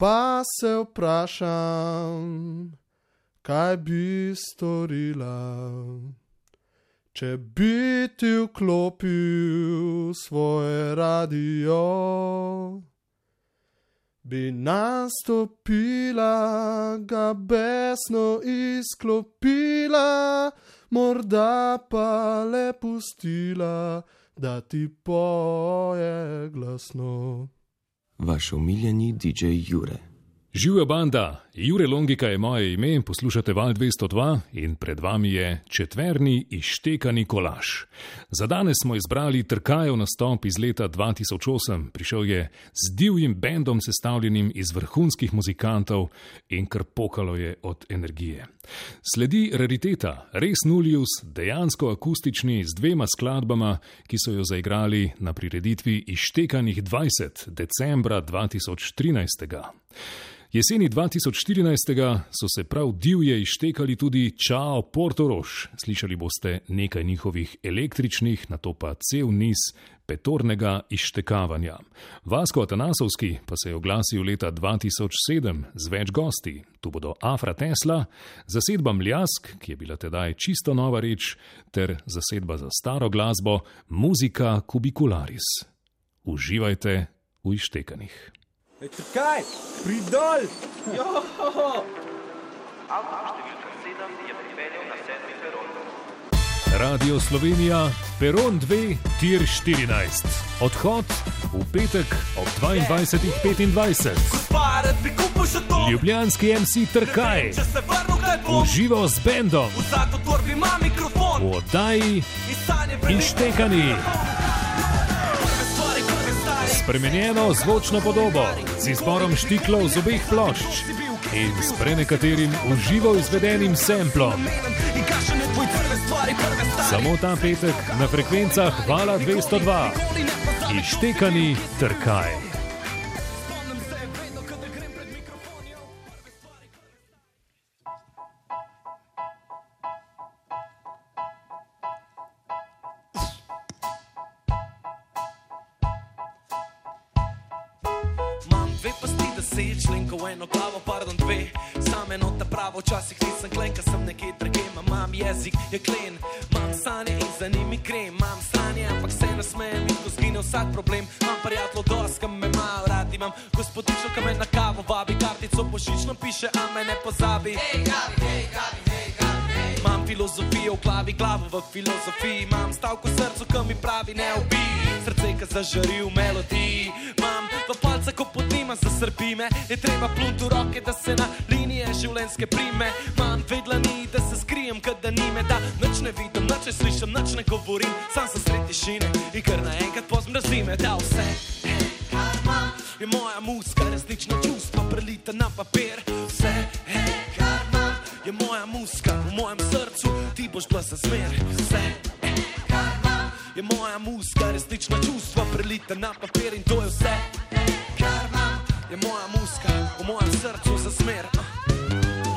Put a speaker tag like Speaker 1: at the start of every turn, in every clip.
Speaker 1: pa se vprašam, kaj bi storila, če bi ti vklopil svoje radio. Bi nastopila, ga besno izklopila, morda pa le pustila, da ti poje glasno.
Speaker 2: Vaš omiljeni DJ Jure.
Speaker 3: Živijo banda, Jure Longika je moje ime, poslušate Val 202 in pred vami je četverni ištekani kolaž. Za danes smo izbrali trkajev nastop iz leta 2008, prišel je z divjim bendom sestavljenim iz vrhunskih muzikantov in kar pokalo je od energije. Sledi rariteta, res Nulius, dejansko akustični z dvema skladbama, ki so jo zaigrali na prireditvi Ištekanih 20. decembra 2013. Jeseni 2014. so se prav divje ištekali tudi Čao Portoroš. Slišali boste nekaj njihovih električnih, na to pa cel niz petornega ištekavanja. Vasko Atanasovski pa se je oglasil leta 2007 z več gosti. Tu bodo Afra Tesla, zasedba Mljask, ki je bila tedaj čisto nova reč, ter zasedba za staro glasbo Muzika Kubicularis. Uživajte v ištekanih.
Speaker 4: Kaj, pridol!
Speaker 5: Avtobus številka 7 je pripeljal na sedmi peron.
Speaker 3: Radio Slovenija, peron 2, tir 14. Odhod v petek ob 22.25.
Speaker 4: Parad bi kupil še to!
Speaker 3: Ljubljanski MC Trkaj, uživo z bendom,
Speaker 4: v
Speaker 3: oddaji
Speaker 4: in
Speaker 3: Spremenjeno zvočno podobo z izborom štiklov z obeh plošč in s prenekaterim uživo izvedenim semplom.
Speaker 4: In?
Speaker 3: Samo ta petek na frekvencah Vala 202.
Speaker 4: Nikoli ne pozabi.
Speaker 3: Ištekani trkaj.
Speaker 4: Deset členkov, eno glavo, pardon, dve. Sam eno ta pravo, včasih nisem klen, ker sem nekje drugje, imam jezik, je klen, imam sanje in za njimi grem, imam stanje, ampak se ne smejem in ko zgine vsak problem, imam prijatelj doska, me malo rad imam, gospodičo, ki me na kavo vabi, kartico božično piše, a me ne pozabi. Hey, Gabi, hey, Gabi. Imam filozofijo v glavi, glavo v filozofiji, imam stavko v srcu, ki mi pravi ne ubi, srce, ki zažari v melodiji, imam v palce, ko pod njima zasrbi me, je treba plunt v roke, da se na linije življenjske prime, imam dve dlani, da se skrijem, kad da ni me, da nič ne vidim, nič ne slišim, nič ne govorim, sam sem sred tišine in kar naenkrat pozmrzi me, da vse. imam, Je moja muska, resnično čustva prelita na papir. Vse, hej, kar imam, je moja muska, v mojem srcu ti boš bila za zmer. Vse, je moja muska, resnična čustva prelita na papir in to je vse. Kar imam, je moja muska, v mojem srcu za zmer.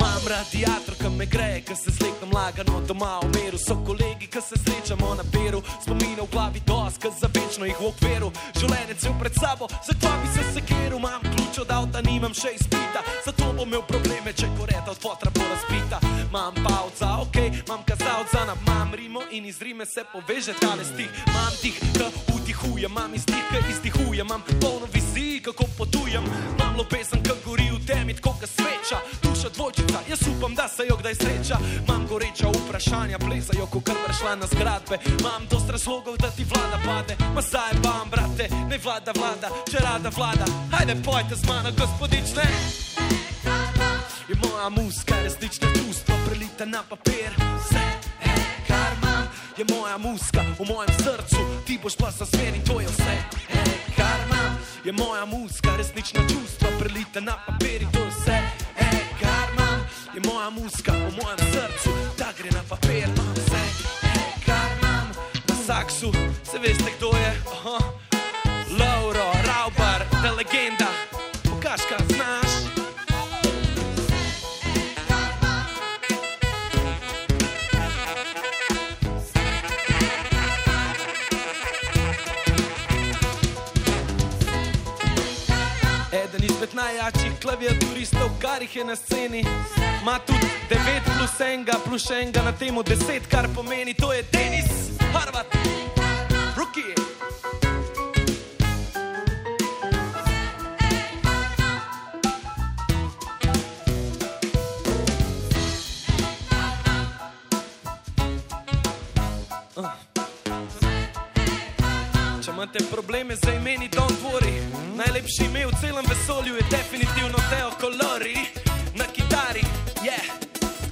Speaker 4: Imam radiator, ki me greje, ki se slekam lagano doma v miru. So kolegi, ki se srečamo na peru, spomine v glavi dos, ki za večno jih v okviru. Življenje cel pred sabo, zakaj bi se sekiral, imam ključ od avta, nimam še izpita. Zato bom imel probleme, če koreta od fotra bo razbita. Imam pavca, ok, imam kazalca, na mam rimo in iz rime se poveže tale stih. Imam tih, ki vdihuje, imam iz tih, ki izdihuje, imam polno vizij, kako potujem. Imam ljubezen, ki gori v temi, tako kot sveča, duša dvojčica, jaz upam, da se jo kdaj sreča. Imam goreča vprašanja, plezajo, ko kar prešla na zgradbe. Imam dost razlogov, da ti vlada pade, ma zdaj bam, brate, ne vlada vlada, če rada vlada. Hajde, pojte z mano, gospodič, ne. Je moja muska, resnična čustva prelita na papir. Vse, hej, kar imam, je moja muska, v mojem srcu ti boš pa za smer in to je vse. Hej, kar imam, je moja muska, resnična čustva prelita na papir in to je vse. Imam, je moja muska, v mojem srcu, da gre na papir. Vse, hej, kar imam, na saksu, se veste kdo je. Aha. Lauro, Raubar, ta legenda, pokaž, kaj znaš. Eden izmed najjačih klaviaturistov, kar jih je na sceni. Ma tudi 9 plus 1 plus 1 na temu 10, kar pomeni, to je tenis, Harvard, Rookie. Imate probleme z imeni, don't worry. Najlepši ime v celem vesolju je definitivno Teo Colori na kitari. Yeah,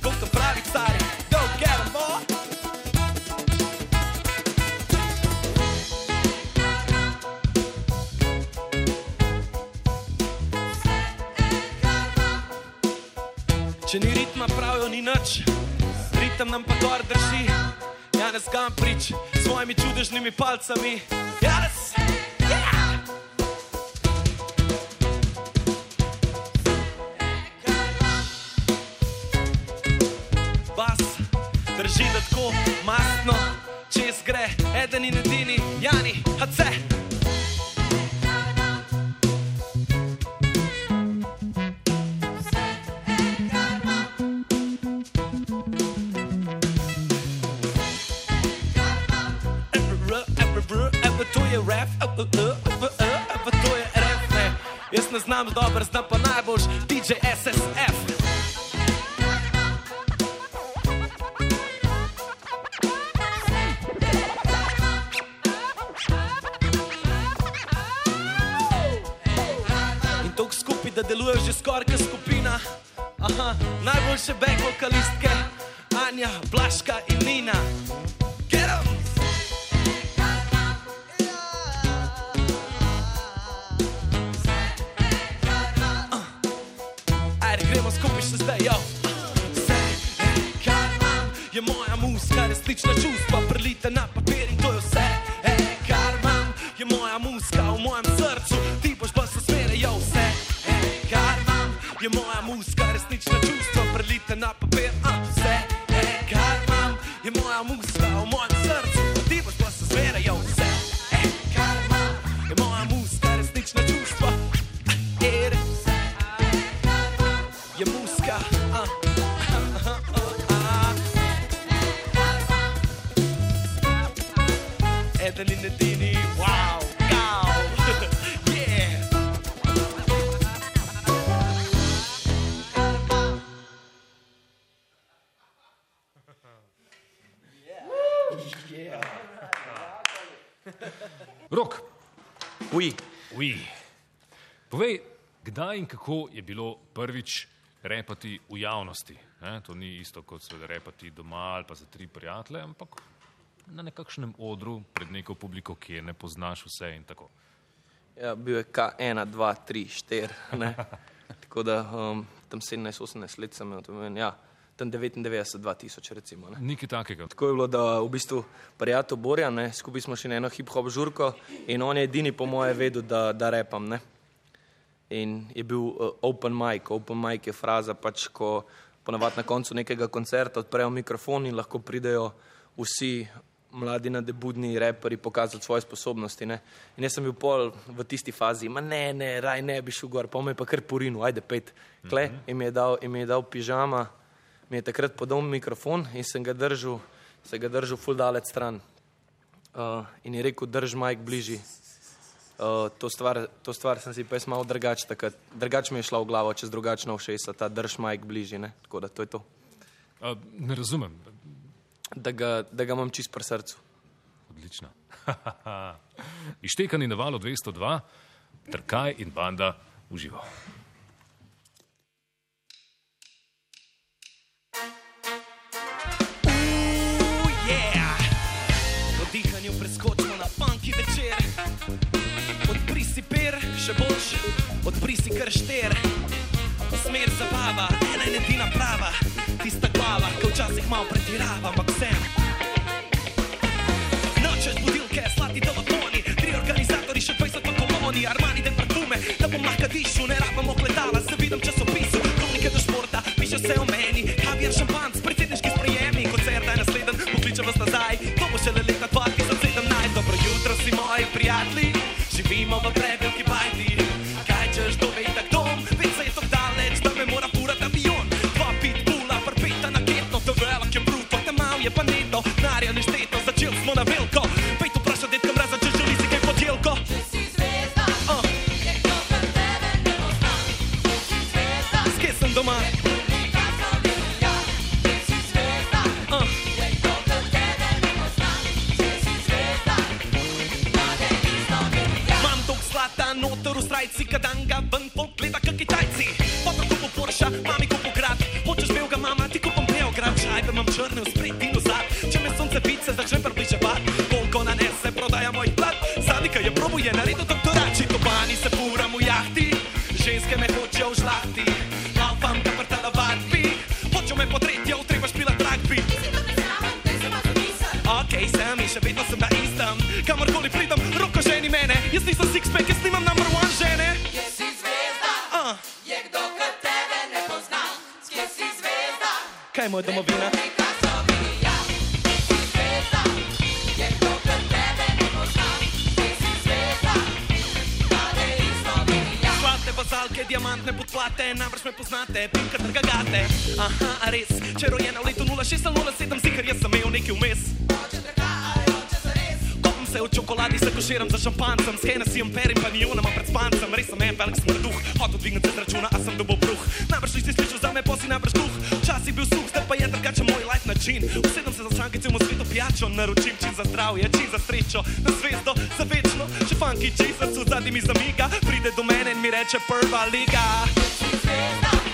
Speaker 4: kot pravi cari, go get 'em, boy. Če ni ritma, pravijo ni nič, ritem nam pa gor drži. Janez Gamprič s svojimi čudežnimi palcami. Janez! Drži da tako mastno, čez gre, eden in edini, Jani, hace.
Speaker 3: Kdaj in kako je bilo prvič repati v javnosti? Ne? To ni isto kot seveda repati doma ali pa za tri prijatelje, ampak na nekakšnem odru pred neko publiko, ki je ne poznaš vse in tako.
Speaker 6: ja, bil je K1, 2, 3, 4. Ne? Tako da um, tam 17-18 let sem imel, tam, ja, tam 99, 2000 recimo. Ne?
Speaker 3: Nekaj takega.
Speaker 6: Tako je bilo, da v bistvu prijatelj Borja, ne, skupaj smo šli na eno hip-hop žurko in on je edini po moje vedel, da, da repam. Ne. In je bil uh, open mic. Open mic je fraza, pač, ko ponavadi na koncu nekega koncerta odprejo mikrofon in lahko pridejo vsi mladi nadebudni reperi pokazati svoje sposobnosti. Ne. In jaz sem bil pol v tisti fazi, ma ne, ne, raj ne bi šel gor, pa me je pa kar porinu, ajde pet. Kle, in mi dal, in mi je dal pižama, mi je takrat podal mikrofon in sem ga držal, se ga držal full dalec stran. Uh, in je rekel, drž majk bližji. Uh, to, stvar, to stvar sem si pa jaz malo drugače, takrat, drugače mi je šla v glavo, čez drugačno všesa, ta drž majk bližji, ne? tako da to je to.
Speaker 3: A, ne razumem.
Speaker 6: Da ga, da ga imam čist pri srcu.
Speaker 3: Odlično. Ištekani na valu 202, trkaj in banda uživo.
Speaker 4: Ooh, yeah. Po dihanju preskočimo na funky večer. Odpri si per, še boljš, odpri si kar šter. Smer zabava, ena in edina prava, tista glava, ki včasih malo pretirava, ampak sem. Nočeš budilke, slati telefoni, tri organizatori, še 20 v koloni, armani de parfume, da bom lahko dišel, ne rabimo gledala, se vidim časopisu, kronike do športa, piše vse o meni, kaviar šampanc, predsedniški sprejemi, koncert je nasleden, pokliče vas nazaj, to bo šele leta 2017, dobro jutro si moji prijatelji, Moj domovina? Bazalke, diamantne podplate, namreč me poznate, pinka trgagate. Aha, a res, če je rojena v letu 06 ali 07, zikar jaz sem imel nekaj vmes. Kopam se v čokoladi, se koširam za šampancem, s Hennessy, perim pa nionama pred spancem. Res sem en velik smrduh, hotel dvigniti se z računa, a sem dobil bruh. Najbrž nisi slišal za me, posi najbrž duh. Včasih bil suh, zdaj pa je drugačen moj life način. Usedem se za šanke, celemu svetu pijačo, naročim čim za zdravje, čim za srečo, na zvezdo, za večno. Če funky Jesus v zadnji mi zamiga, pride do mene in mi reče prva liga. A je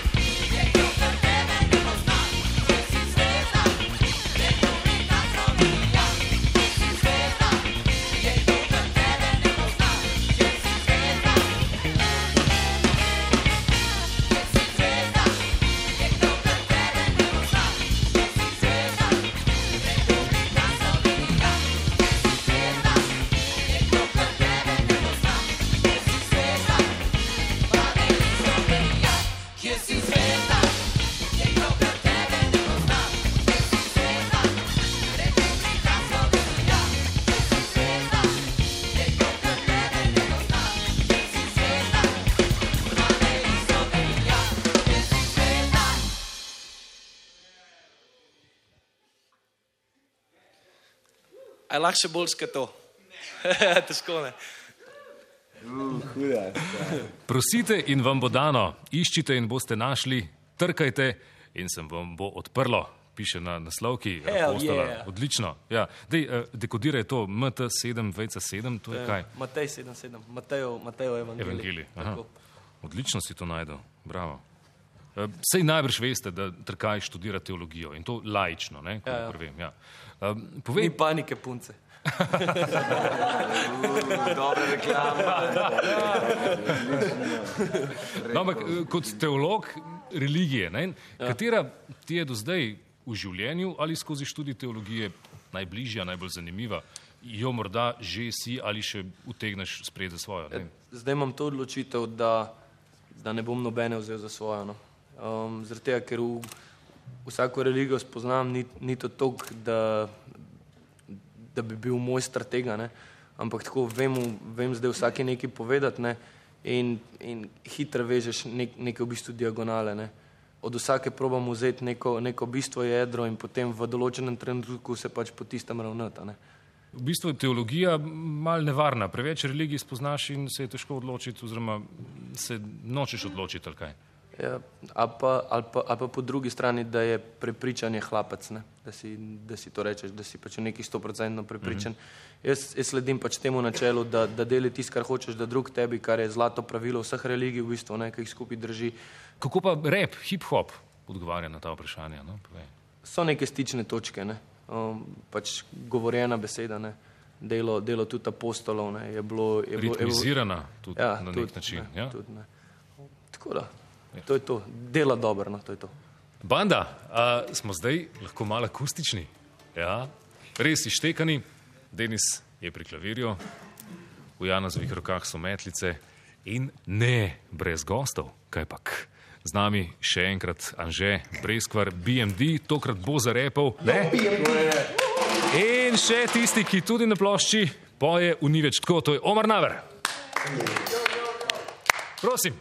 Speaker 4: lahko še bolj kot to? Težko ne.
Speaker 3: Prosite in vam bo dano, iščite in boste našli, trkajte in se vam bo odprlo. Piše na naslovki
Speaker 6: Hell
Speaker 3: apostola.
Speaker 6: yeah.
Speaker 3: Odlično. Ja. Dej, eh, dekodiraj to MT7, VC7, to je kaj?
Speaker 6: Matej 77, Matejo, Matejo evangelij.
Speaker 3: Evangelij. Odlično si to najdel. Bravo. Eh, Sej najbrž veste, da Trkaj študira teologijo in to laično, ne,
Speaker 6: Ja, ja.
Speaker 3: vem. Ja. Eh,
Speaker 6: Ni
Speaker 3: Povej,
Speaker 6: panike punce.
Speaker 2: Dobra reklama.
Speaker 3: no, ampak eh, kot teolog religije, ne, katera ti je do zdaj v življenju ali skozi študij teologije najbližja, najbolj zanimiva, jo morda že si ali še utegneš sprejeti za svojo? Ne?
Speaker 6: Zdaj imam to odločitev, da, da ne bom nobene vzel za svojo. No. Um, Zaradi tega, ker v vsako religijo spoznam, ni, ni to tok, da, da bi bil moj stratega, ne. ampak tako vem, vem zdaj vsake nekaj povedati ne. in, in hitro vežeš nek, neke v bistvu diagonale. Ne. Od vsake probam vzeti neko, neko bistvo jedro in potem v določenem trenutku se pač potistem ravnata. Ne.
Speaker 3: V bistvu je teologija mal nevarna, preveč religij spoznaš in se je težko odločiti, oziroma se nočeš odločiti ali kaj.
Speaker 6: Ja, ali, pa, ali, pa, ali pa po drugi strani, da je prepričanje hlapec, ne? da, si, da si to rečeš, da si pač v neki stoprocentno prepričan. Mm -hmm. jaz, jaz sledim pač temu načelu, da, da deli tisto, kar hočeš, da drug tebi, kar je zlato pravilo vseh religij, v bistvu, ne, ki jih skupaj drži.
Speaker 3: Kako pa rap, hip-hop odgovarja na ta vprašanja? No? Povej.
Speaker 6: So neke stične točke, ne? um, pač govorjena beseda, ne? delo, delo tudi apostolov. Ne? Je bilo, je bilo, je bilo,
Speaker 3: tudi
Speaker 6: ja,
Speaker 3: na
Speaker 6: tudi,
Speaker 3: nek način.
Speaker 6: Ne,
Speaker 3: Ja?
Speaker 6: tudi, ne. Tako da, to je to, dela dobro, no, to je to.
Speaker 3: Banda, a, smo zdaj lahko malo akustični. Ja? Res ištekani, Denis je pri klavirju, v Janozovih rokah so metlice in ne brez gostov, kaj pak. Z nami še enkrat Anže Breskvar, BMD, tokrat bo zarepal. Ne? In še tisti, ki tudi na plošči poje v ni več tako, to je Omar Naver. Prosim.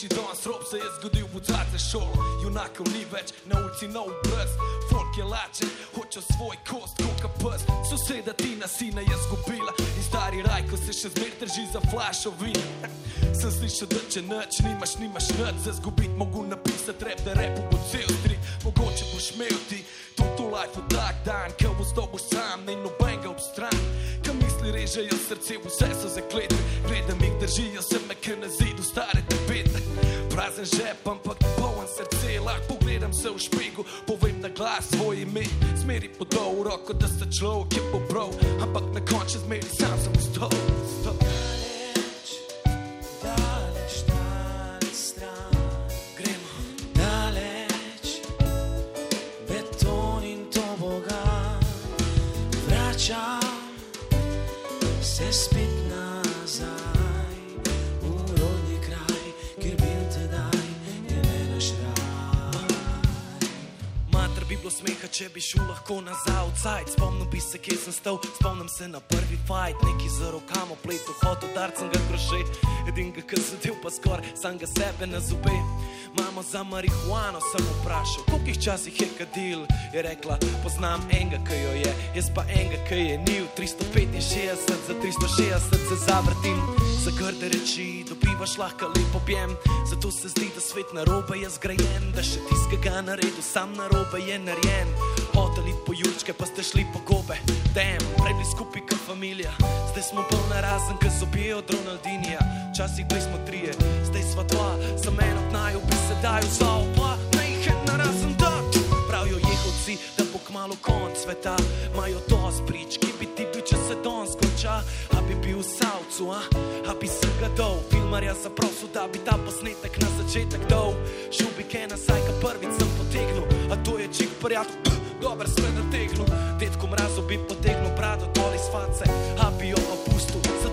Speaker 4: Miši, danes rob se je zgodil v zadnje šolo. Junakov ni več, na ulici nov brez, folk je lačen, hoče svoj kost, koka pes. Soseda Tina sina je zgubila in stari rajko se še zmer drži za flašo vina. Sem slišal, da če nič nimaš, nimaš nič za zgubiti, mogu napisati rep, da repu bo cel strik, mogoče boš imel ti. To to life v tak dan, ko bo s tobo sam, ni nobenega ob stran. Misli režejo srce, vse so zaklete, gledam jih držijo se me, ker na zidu stare tebete. Prazen žep, ampak poln srce, lahko pogledam se v špigu, povem na glas svoj ime, smeri po dol roko, da sta človek, bo prav, ampak na koncu zmeri sam sem vstal. vstal. Bilo smeha, če bi šel lahko nazaj outside. Spomnil bi se, kje sem stal, spomnim se na prvi fight, neki z rokamo pletu, hotel darcem ga kroše, edinega, ki sedel pa skoraj, sam ga sebe na zobe. Mamo za marihuano sem vprašal, koliko jih časih je kadil, je rekla, poznam enega, ki jo je, jaz pa enega, ki je nil, 365 za 360 se zavrtim, za grde reči dobivaš lahko lep objem, zato se zdi, da svet narobe je zgrajen, da še tiskega na redu sam narobe je narejen. Hoteli po jurčke, pa ste šli po gobe, dem, prej bili skupaj kot familija, zdaj smo polna razen, ki so bije od Ronaldinija, včasih bili smo trije, zdaj sva dva, sem en od naju, bi se daju za oba, ne jih je narazen da. Pravijo jehovci, da bo kmalo konc sveta, imajo dosti prič, savcu, a, bi se ga dol, filmarja zaprosil, da bi ta posnetek na začetek dol, šel bi kaj nazaj, ka prvič sem potegnil, a to je čik prijatelj, dober sve nategnil, detko mrazo bi potegnil brado dol iz face, a bi jo opustil za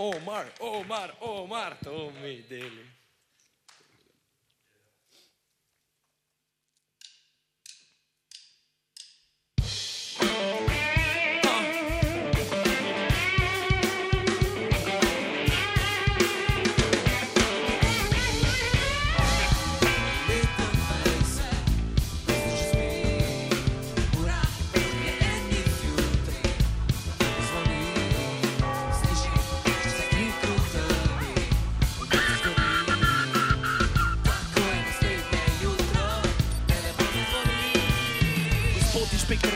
Speaker 4: Omar, Omar, Omar, to mi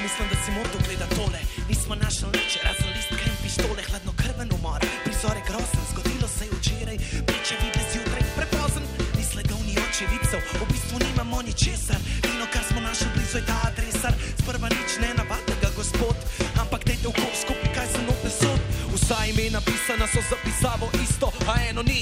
Speaker 4: mislim, da si moto gleda tole. Nismo našli nič, razen listka in pištole, hladno krven umor. Prizor je grozen, zgodilo se je včeraj, priče vide zjutraj, prepozen. Ni sledov, ni očevicev, v bistvu nimamo ničesar. Vino, kar smo našli blizu, je ta adresar. Sprva nič ne navadnega, gospod, ampak dajte v kos skupaj, kaj se note sod. Vsa imena pisana so zapisavo isto, a eno ni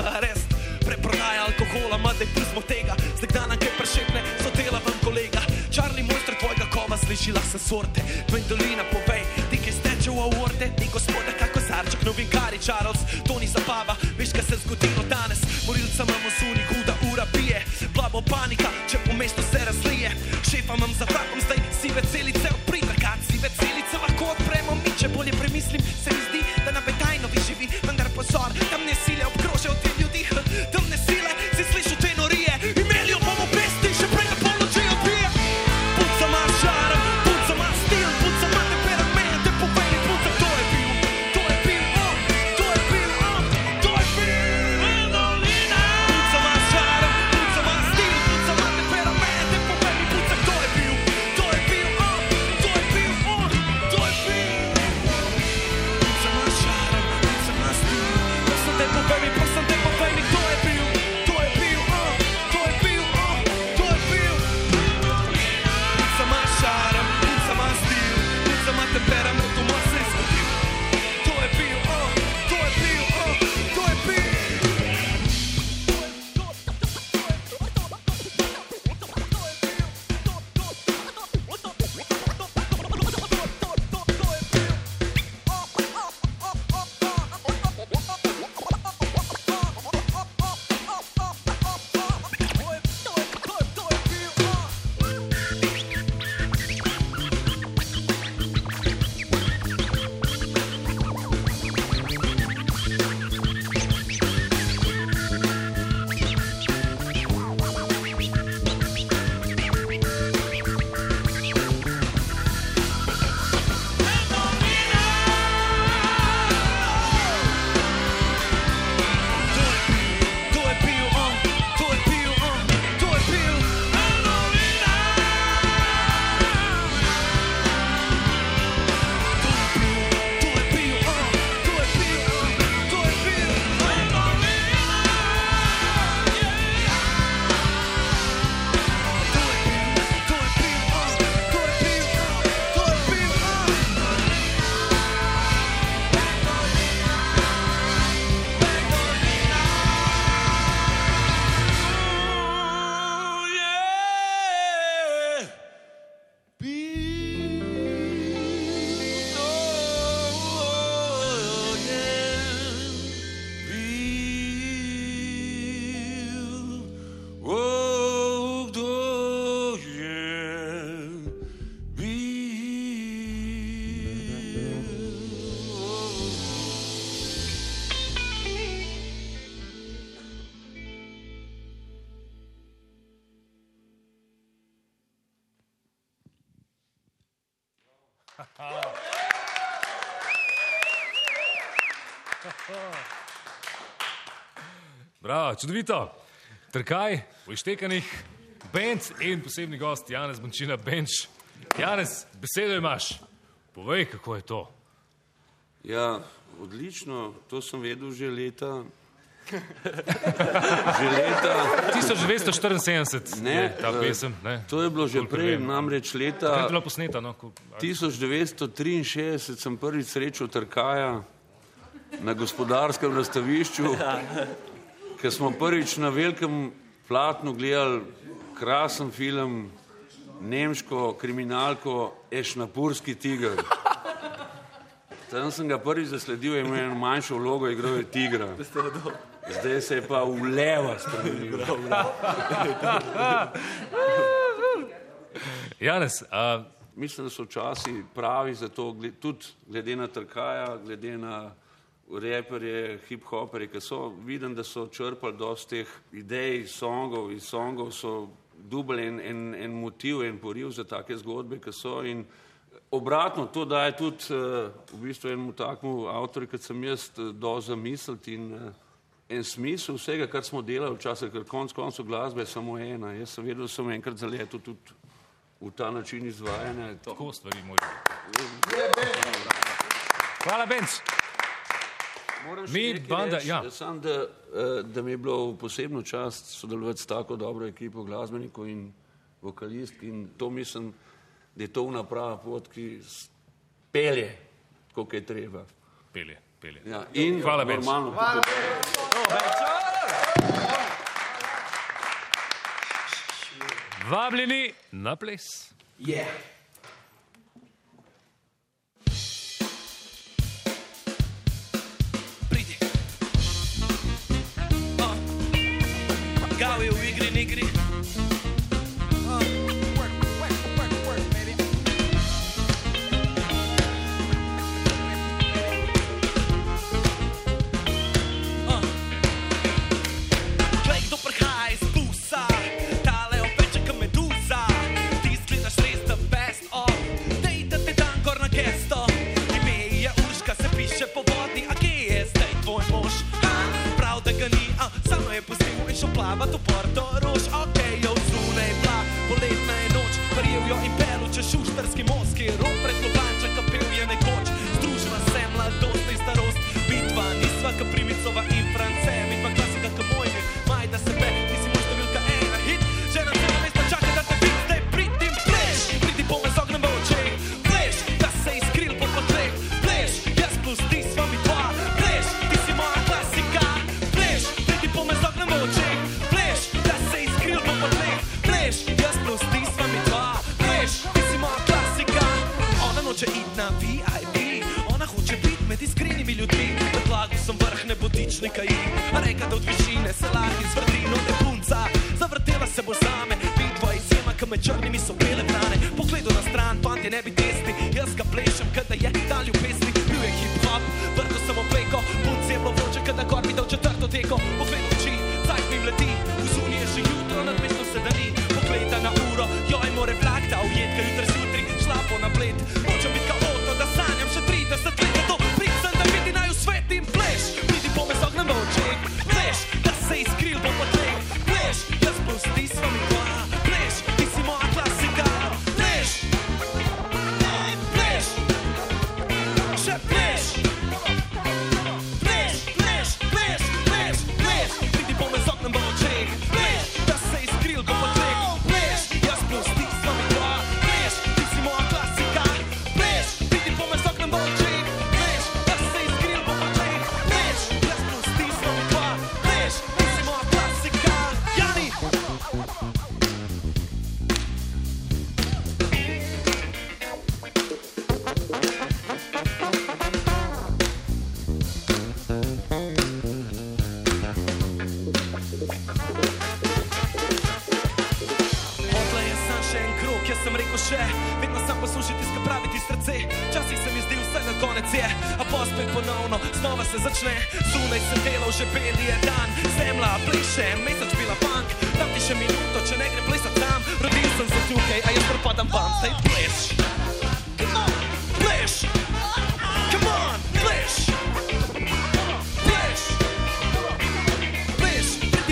Speaker 4: arest. Preprodaja alkohola, mada je prsmo tega. Zdaj dana, ki prešepne, so dela vam kolega. Čarli mojster tvojega kova, slišila sem sorte. Vendolina, povej, ti ki steče v aorte, ni gospoda, kako zarček, novinkari, Charles,
Speaker 3: Bravo, čudovito. Trkaj, v ištekanih, benc in posebni gost Janez Bončina Benč. Janez, besedo imaš. Povej, kako je to.
Speaker 7: Ja, odlično, to sem vedel že leta. že leta.
Speaker 3: 1974
Speaker 7: Ne,
Speaker 3: je ta
Speaker 7: eh,
Speaker 3: pesem. Ne?
Speaker 7: To je bilo že
Speaker 3: Kolikor
Speaker 7: prej,
Speaker 3: vem.
Speaker 7: namreč
Speaker 3: Kaj je
Speaker 7: leta
Speaker 3: bila posneta? No? Ko-
Speaker 7: 1963 sem prvič srečal Trkaja na gospodarskem razstavišču, ker smo prvič na velikem platnu gledali krasen film, nemško kriminalko Ešnapurski tiger. Tam sem ga prvič zasledil, je imel eno manjšo vlogo, igral je tigra. Zdaj se je pa v leva spremenil.
Speaker 3: Janez, a,
Speaker 7: Mislim, da so časi pravi za to, tudi glede na trkaja, glede na reperje, hip-hoperje, ki so, vidim, da so črpali dosti teh idej, songov, iz songov so dubli en, en, en motiv, en poriv za take zgodbe, ki so in obratno, to daje tudi uh, v bistvu enemu takmu avtorju, kot sem jaz, eh, do zamisliti in uh, en smisel vsega, kar smo delali včasih, ker konc koncev glasbe je samo ena. Jaz sem vedel, da sem enkrat zaletel tudi v ta način izvajanja.
Speaker 3: tako stvari moj. Hvala, Benč mi, banda,
Speaker 7: reči,
Speaker 3: ja.
Speaker 7: Sam, da, eh, da mi je bilo posebno čast sodelovati s tako dobro ekipo glasbenikov in vokalistk in to mislim, da je to unaprava pot, ki pelje, kot je treba.
Speaker 3: Pelje, pelje.
Speaker 7: Ja, in
Speaker 3: hvala, Benz.
Speaker 7: Normalno.
Speaker 3: Hvala, Vabljeni na ples.
Speaker 4: Yeah.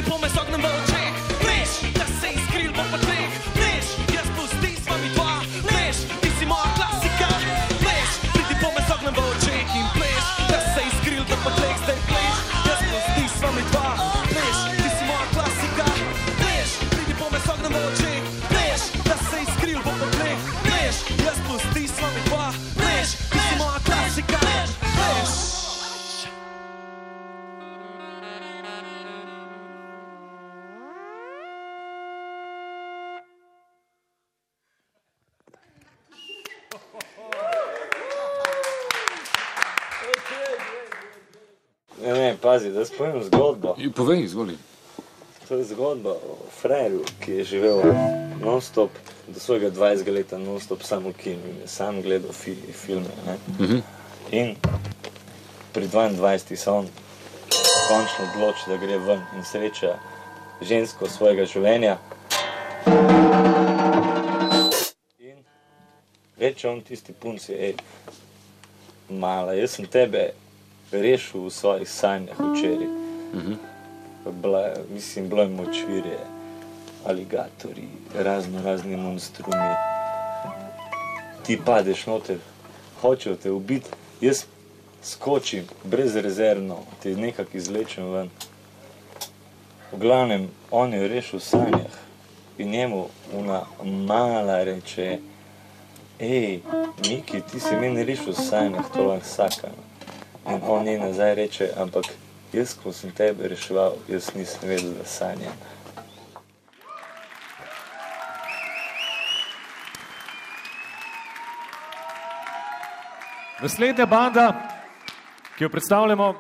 Speaker 4: på med sagnområd jaz
Speaker 2: povem zgodbo.
Speaker 3: Povej, izvoli.
Speaker 2: To je zgodba o Freju, ki je živel non-stop, do svojega 20 leta non-stop samo kino in je sam gledal fi filme. Ne? Uh -huh. In pri 22 se on končno odloči, da gre ven in sreča žensko svojega življenja. In reče on tisti punci, hej, mala, jaz sem tebe rešil v svojih sanjah včeraj. Mhm. Uh -huh. Bila, mislim, bilo je močvirje, aligatorji, razno razni monstrumi. Ti padeš noter, hočejo te ubiti, jaz skočim brezrezervno, te nekako izlečem ven. V glavnem, on je rešil v sanjah in njemu una mala reče, hej, Miki, ti si meni rešil v sanjah, to lahko sakam. No on njej nazaj reče, ampak jaz, ko sem tebe reševal, jaz nisem vedel, da sanjam.
Speaker 8: Naslednja banda, ki jo predstavljamo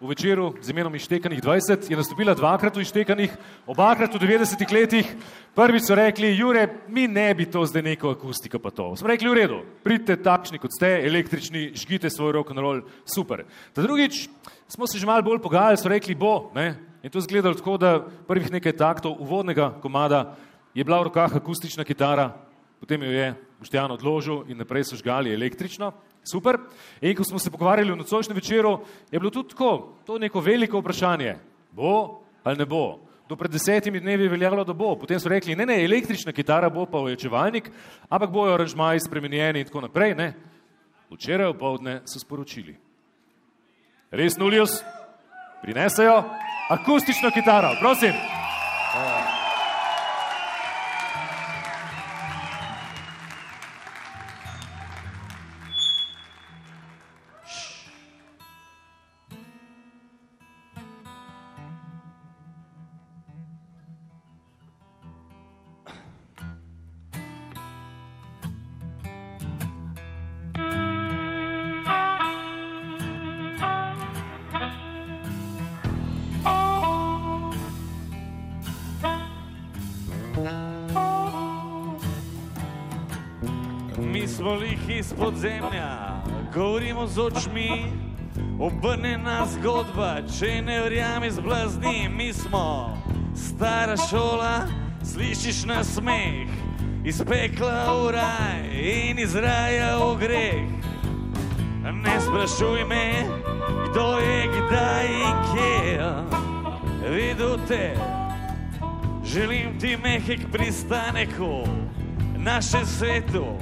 Speaker 8: v večeru z imenom Ištekanih 20, je nastopila dvakrat v Ištekanih, obakrat v 90-ih letih. Prvič so rekli, Jure, mi ne bi to zdaj neko akustiko pa to. Smo rekli, v redu, pridite takšni kot ste, električni, žgite svoj rock and roll, super. Ta drugič smo se že malo bolj pogajali, so rekli, bo, ne. In to izgledalo tako, da prvih nekaj taktov uvodnega komada je bila v rokah akustična kitara, potem jo je Boštjan odložil in naprej so žgali električno. Super. In ko smo se pogovarjali v nocojšnjem večeru, je bilo tudi tako, to je neko veliko vprašanje. Bo ali ne bo? Do pred desetimi dnevi je veljalo, da bo. Potem so rekli, ne, ne, električna kitara bo pa ojačevalnik, ampak bojo aranžmaji spremenjeni in tako naprej. Ne. Včeraj v povdne so sporočili. Res nulius, prinesejo akustično kitaro, prosim.
Speaker 9: Smo lih iz podzemlja, govorimo z očmi, obrnjena zgodba, če ne verjamem, zblazni. Mi smo stara šola, slišiš na smeh, iz pekla v raj in iz raja v greh. Ne sprašuj me, kdo je kdaj in kje, videl te. Želim ti mehek pristanek v našem svetu,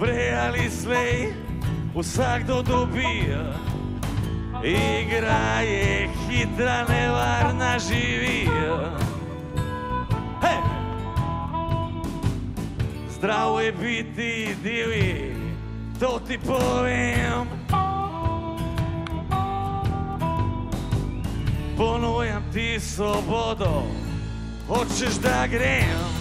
Speaker 9: ali slej, vsakdo dobi. Igra je hitra, nevarna, živi. Hey! Zdravo je biti divji, to ti povem. Ponujam ti svobodo, hočeš da grem.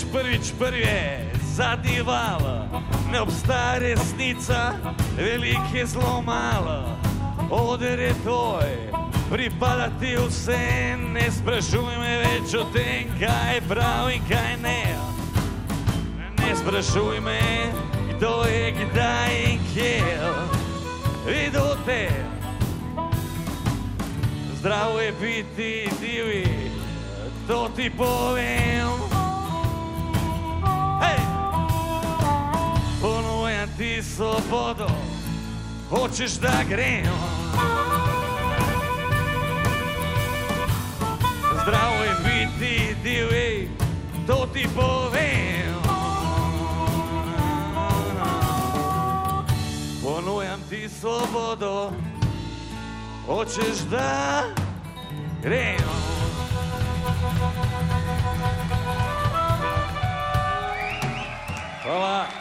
Speaker 9: Umreš prvič prvi, zadnji val, ne obstaja resnica, velik je zelo malo. Oder je tvoj, pripada ti vse, ne sprašuj me več o tem, kaj je prav in kaj ne. Ne sprašuj me, kdo je kdaj in kje, videl te. Zdravo je biti divji, to ti povem. Ti svobodo, hočeš da grem. Zdravo je biti divji, to ti povem. Ponujam ti svobodo, hočeš da grem. Hvala.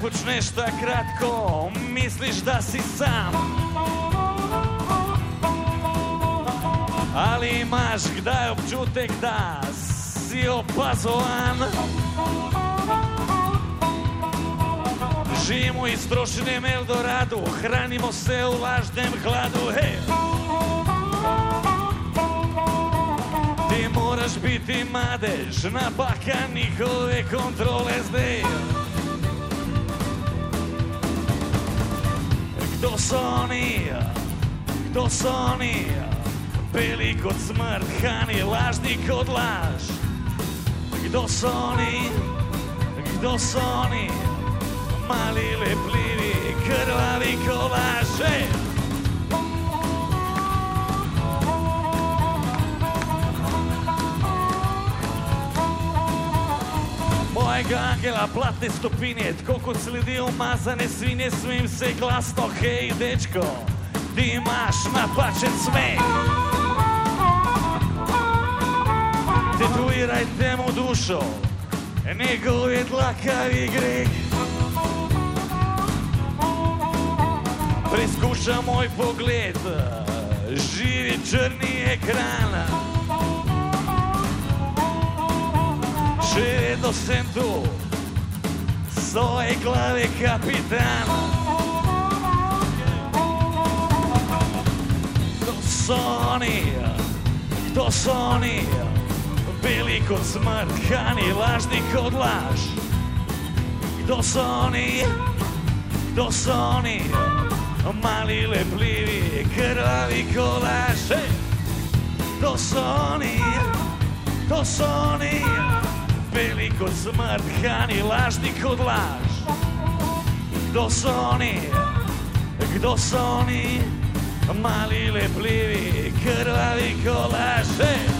Speaker 9: Počneš takrat, ko misliš, da si sam. Ali imaš kdaj občutek, da si opazovan? Živimo v iztrošenem Eldoradu, hranimo se v lažnem hladu. Hey! Ti moraš biti madež, napaka njihove kontrole zdaj. Kdo so oni, kdo so oni, beli kot smrt, hani lažni kot laž. Kdo so oni, kdo so oni, mali lepljivi, krvavi kolaže. Mojega angela platne stopinje, tako kot sledi umazane svinje, svim se glasno, hej, dečko, ti imaš napačen smeh. Tatuirajte mu dušo, njegov je dlakavi greh. Preizkuša moj pogled, živi črni ekran. Cedo sem tu, soy clave capitán. Kto su oni, kto su oni, bili kod smrkani, lažni kod laž. Kto su oni, kto su oni, mali lepljivi, krvavi kolaž. Hey! Kto su oni, kto su oni, beli kot smrt, hani lažni kot laž. Kdo so oni, kdo oni, mali lepljivi, krvavi kolaž.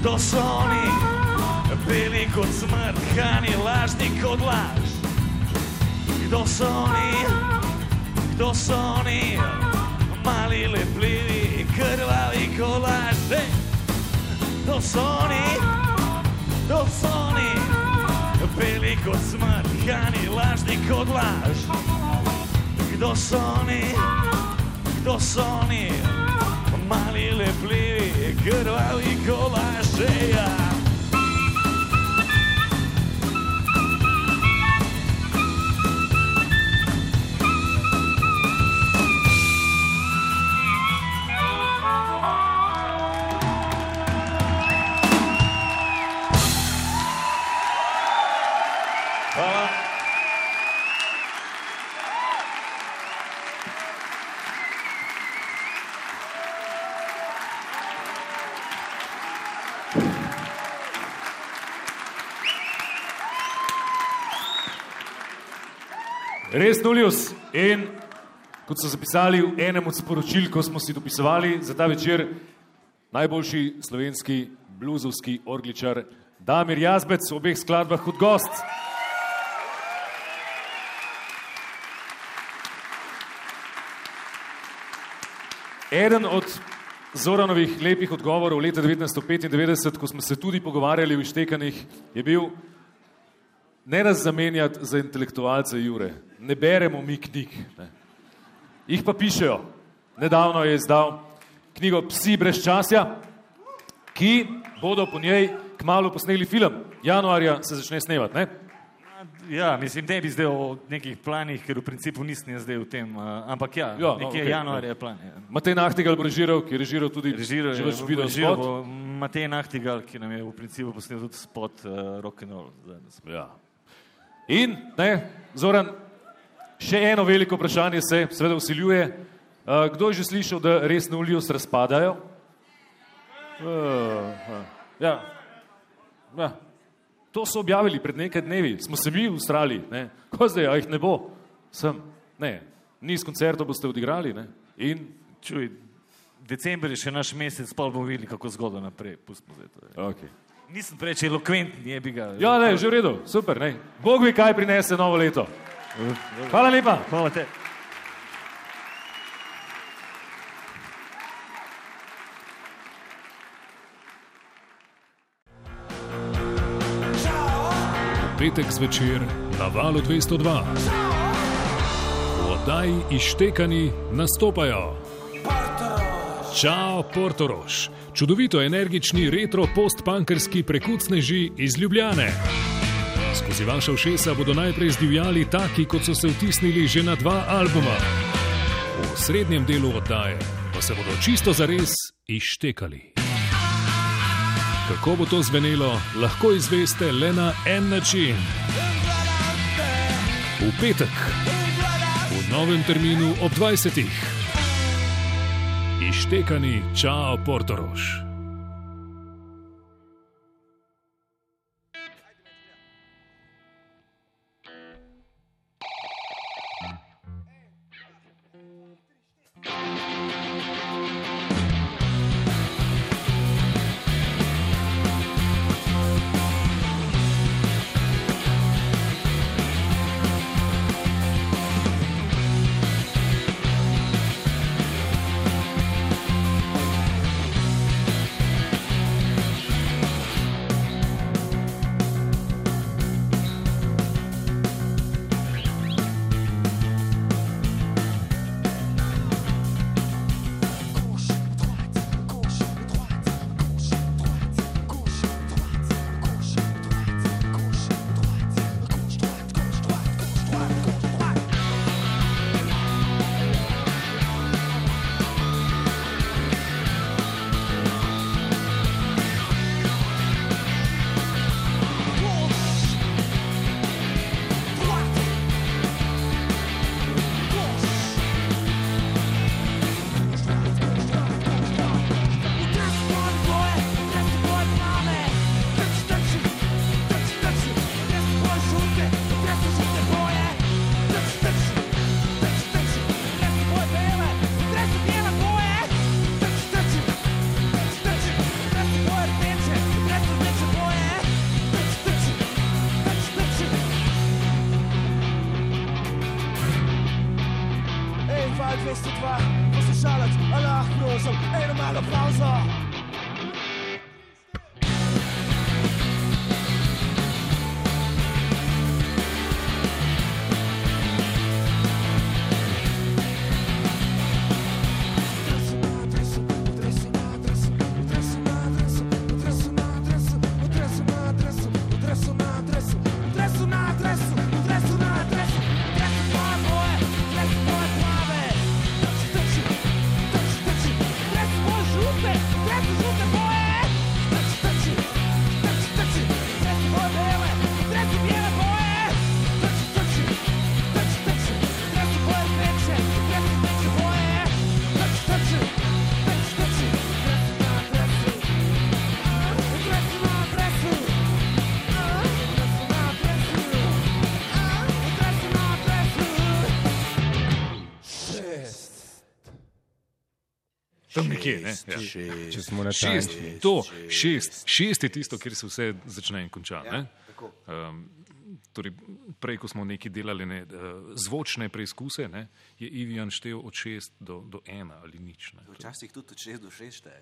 Speaker 9: Kdo so oni, beli kot smrt, hani lažni kot laž. Kdo so oni, kdo so oni, mali lepljivi, krvavi kot laž. Kdo so oni, kdo so oni, beli kot smrt, hani lažni kot laž. Kdo so oni, kdo so oni, mali lepljivi, good while you call, I say.
Speaker 8: Uh, Res Nulius. In kot so zapisali v enem od sporočil, ko smo si dopisovali za ta večer, najboljši slovenski bluzovski orgličar Damir Jazbec v obeh skladbah kot gost. Eden od Zoranovih lepih odgovorov leta 1995, ko smo se tudi pogovarjali o ištekanjih, je bil ne nas zamenjati za intelektualce Jure, ne beremo mi knjig. Ne. Jih pa pišejo. Nedavno je izdal knjigo Psi brez časja, ki bodo po njej kmalo posneli film. Januarja se začne snemati. Ne?
Speaker 9: Ja, mislim, ne bi zdaj o nekih planih, ker v principu nisem zdaj v tem, uh, ampak ja,
Speaker 8: Ja,
Speaker 9: ja nekje okay, januarja je plan. Ja.
Speaker 8: Matej Nahtigal bo režiral, ki je režiral tudi
Speaker 9: Režiral je
Speaker 8: vaš video spot.
Speaker 9: Matej Nahtigal, ki nam je v principu posnel tudi spot uh, rock and roll. danes.
Speaker 8: Ja. In, ne, Zoran, še eno veliko vprašanje se seveda usiljuje. Uh, kdo je že slišal, da res na Ulijus razpadajo? Uh, ja. ja. To so objavili pred nekaj dnevi, smo se mi ustrali, ne. ko zdaj, a jih ne bo, sem, ne, niz koncertov boste odigrali, ne. In,
Speaker 9: Čuj, december je še naš mesec, pa bomo videli, kako zgodbo naprej. Pustimo zdaj to.
Speaker 8: okay.
Speaker 9: Nisem preveč elokventen, je bi ga.
Speaker 8: Ja, ne, že v redu, super. Ne. Bog ve, kaj prinese novo leto. Hvala lepa.
Speaker 9: Hvala te.
Speaker 3: Petek zvečer na valu 202. V oddaji Ištekani nastopajo Čau, Portoroš, čudovito energični retro postpunkerski prekucneži iz Ljubljane. Skozi vaša ušesa bodo najprej zdivjali taki, kot so se vtisnili že na dva albuma. V srednjem delu oddaje pa se bodo čisto zares ištekali. Kako bo to zvenelo, lahko izveste le na en način. V petek, v novem terminu ob 20. Ištekani, čau, Portoroš. Nekje, ne? Ja.
Speaker 10: Šest. Če smo
Speaker 3: Šest,
Speaker 10: natančni.
Speaker 3: to, šest, šest je tisto, kjer se vse začne in konča.
Speaker 11: Ja?
Speaker 3: Um, torej, prej, ko smo nekaj delali, ne, uh, zvočne preizkuse, ne, je Ivijan štel od šest do, do ena ali nič. Ne.
Speaker 12: Včasih tudi od 6 do 6 šteje.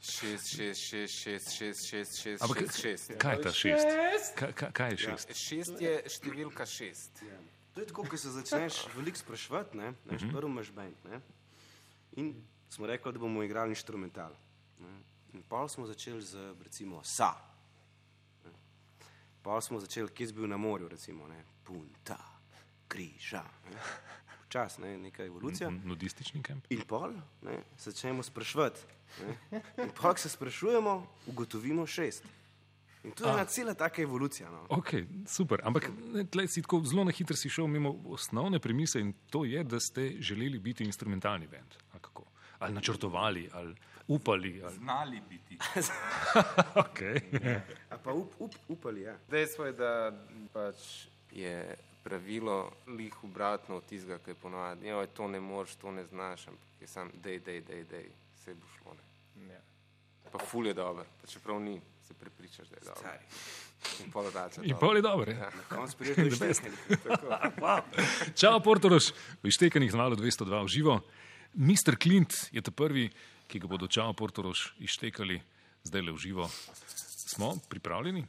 Speaker 13: 6, 6, 6, 6, 6, 6, 6,
Speaker 3: Ampak
Speaker 13: 6, 6.
Speaker 3: kaj je ta šest? Kaj, kaj, kaj je šest?
Speaker 13: 6 je številka 6.
Speaker 12: To je tako, ko se začneš veliko spraševati, ne, ne,
Speaker 3: Mhm.
Speaker 12: prvo imaš band, ne, in smo rekli, da bomo igrali inštrumental. In pol smo začeli z, recimo, sa. Pol smo začeli, kje bil na morju, recimo, ne, punta, križa. Ne. Včas, ne, neka evolucija.
Speaker 3: N- Nudistični kamp.
Speaker 12: In pol ne, se začnemo spraševati. ne. In pol, ko se sprašujemo, ugotovimo šest. In to je ena cela taka evolucija. No.
Speaker 3: Ok, super. Ampak tlej si tako zelo na hitro si šel mimo osnovne premise in to je, da ste želeli biti instrumentalni bend. Ali, načrtovali, ali upali. Ali...
Speaker 14: Znali biti.
Speaker 3: okay.
Speaker 12: A pa up, up, upali, ja.
Speaker 13: Dejstvo je, da pač je pravilo lih obratno od tistega, ki je ponovadi. Ja, to ne moreš, to ne znaš, ampak je sam, dej, dej, dej, dej, vse bo šlo. Ne.
Speaker 11: Ja.
Speaker 13: Pa ful je dober, pa čeprav ni, se prepričaš, da je dober.
Speaker 12: Stari.
Speaker 13: In pol rača.
Speaker 3: In pol je dober, ja.
Speaker 13: Ja.
Speaker 12: Na koncu prideš do
Speaker 3: The best.
Speaker 12: Ištekanja.
Speaker 3: Čau, Portoroš, v Ištekanih z malo 202 v živo. Mr. Clint je ta prvi, ki ga bodo Čau, Portoroš ištekali zdaj le v živo. Smo pripravljeni?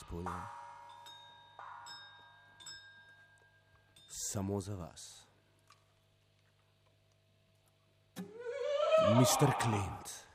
Speaker 12: gospodje, samo za vas. Mr. Clint.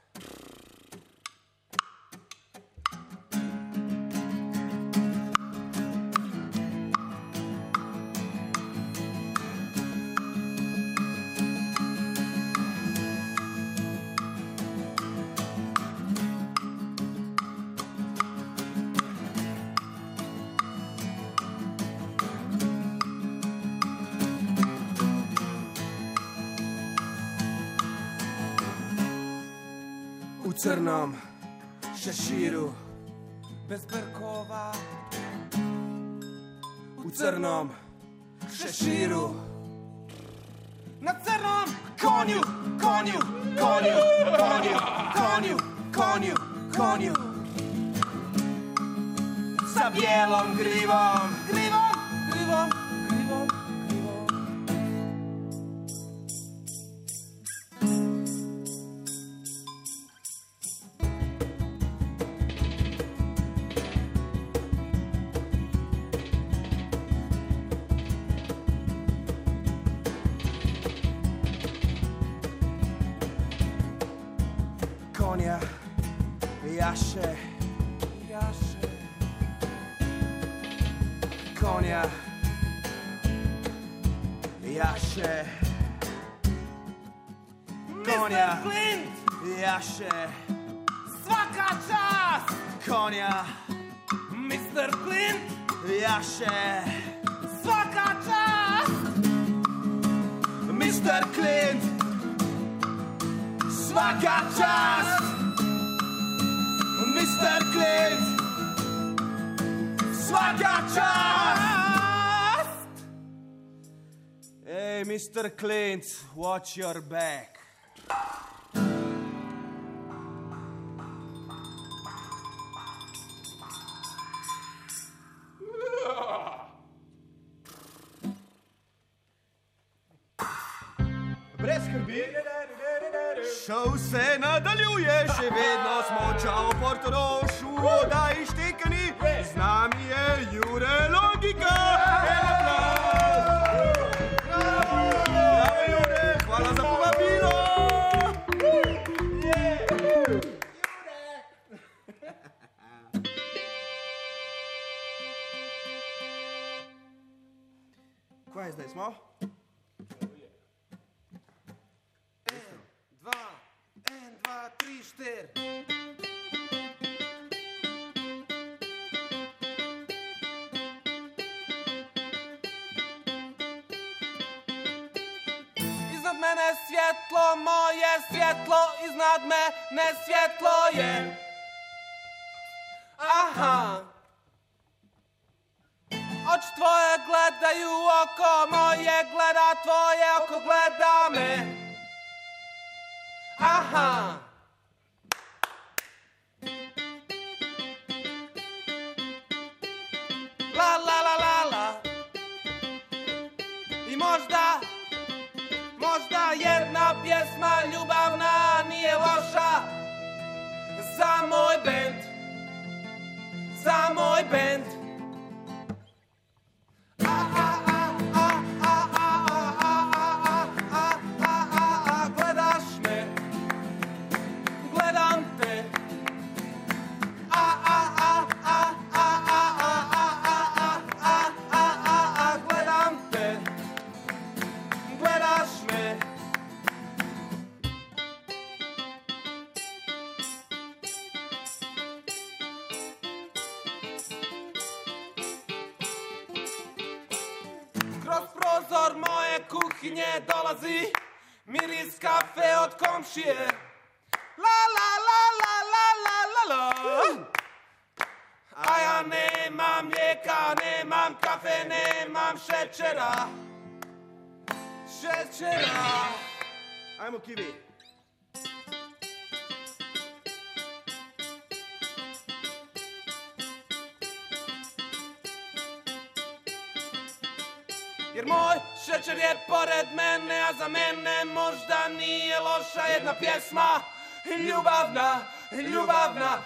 Speaker 12: kids, watch your back. Brez skrbi, šel se nadaljuje, še vedno smo čao Portorov. Klanjaj smo. En,
Speaker 15: dva, en, dva, tri, šter. Iznad mene svjetlo moje, svjetlo iznad mene svjetlo je. Aha. gledaju oko moje, gleda tvoje oko, gleda me. Aha. La, la, la, la, la. I možda, možda jedna pjesma ljubavna nije loša za moj bend, za moj bend. Cheers. Ljubavna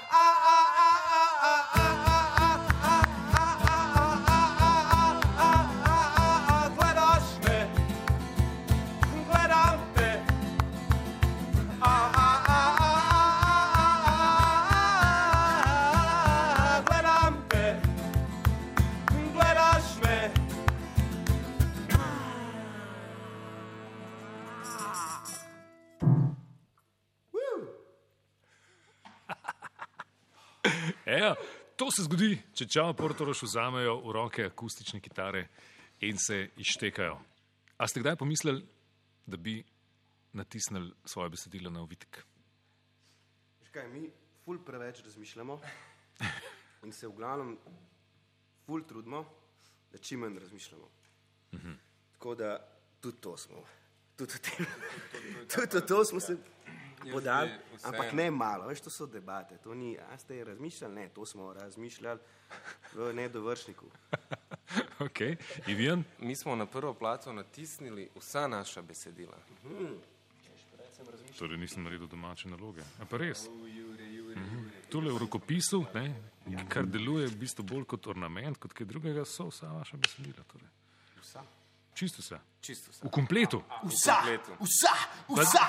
Speaker 3: če čao Portoroš vzamejo v roke akustične kitare in se izštekajo. A ste kdaj pomislili, da bi natisnili svoje besedilo na ovitek?
Speaker 12: Veš kaj, mi ful preveč razmišljamo in se v glavnem ful trudimo, da čim manj razmišljamo.
Speaker 3: Mhm.
Speaker 12: Tako da tudi to smo. Tudi v tem, tudi v to smo se podali, ampak ne malo, veš, to so debate. To ni, a ste razmišljali? Ne, to smo razmišljali v nedovršniku.
Speaker 3: Okay. Ivijan?
Speaker 16: Mi smo na prvo plato natisnili vsa naša besedila.
Speaker 3: Torej nisem naredil domače naloge. A pa res? Mhm. Tule v rokopisu, ne, kar deluje v bistvu bolj kot ornament, kot kaj drugega, so vsa vaša besedila. Torej.
Speaker 12: Vsa.
Speaker 3: Čisto vse.
Speaker 16: Čisto vse.
Speaker 3: V kompletu.
Speaker 12: Vsa, vsa, vsa,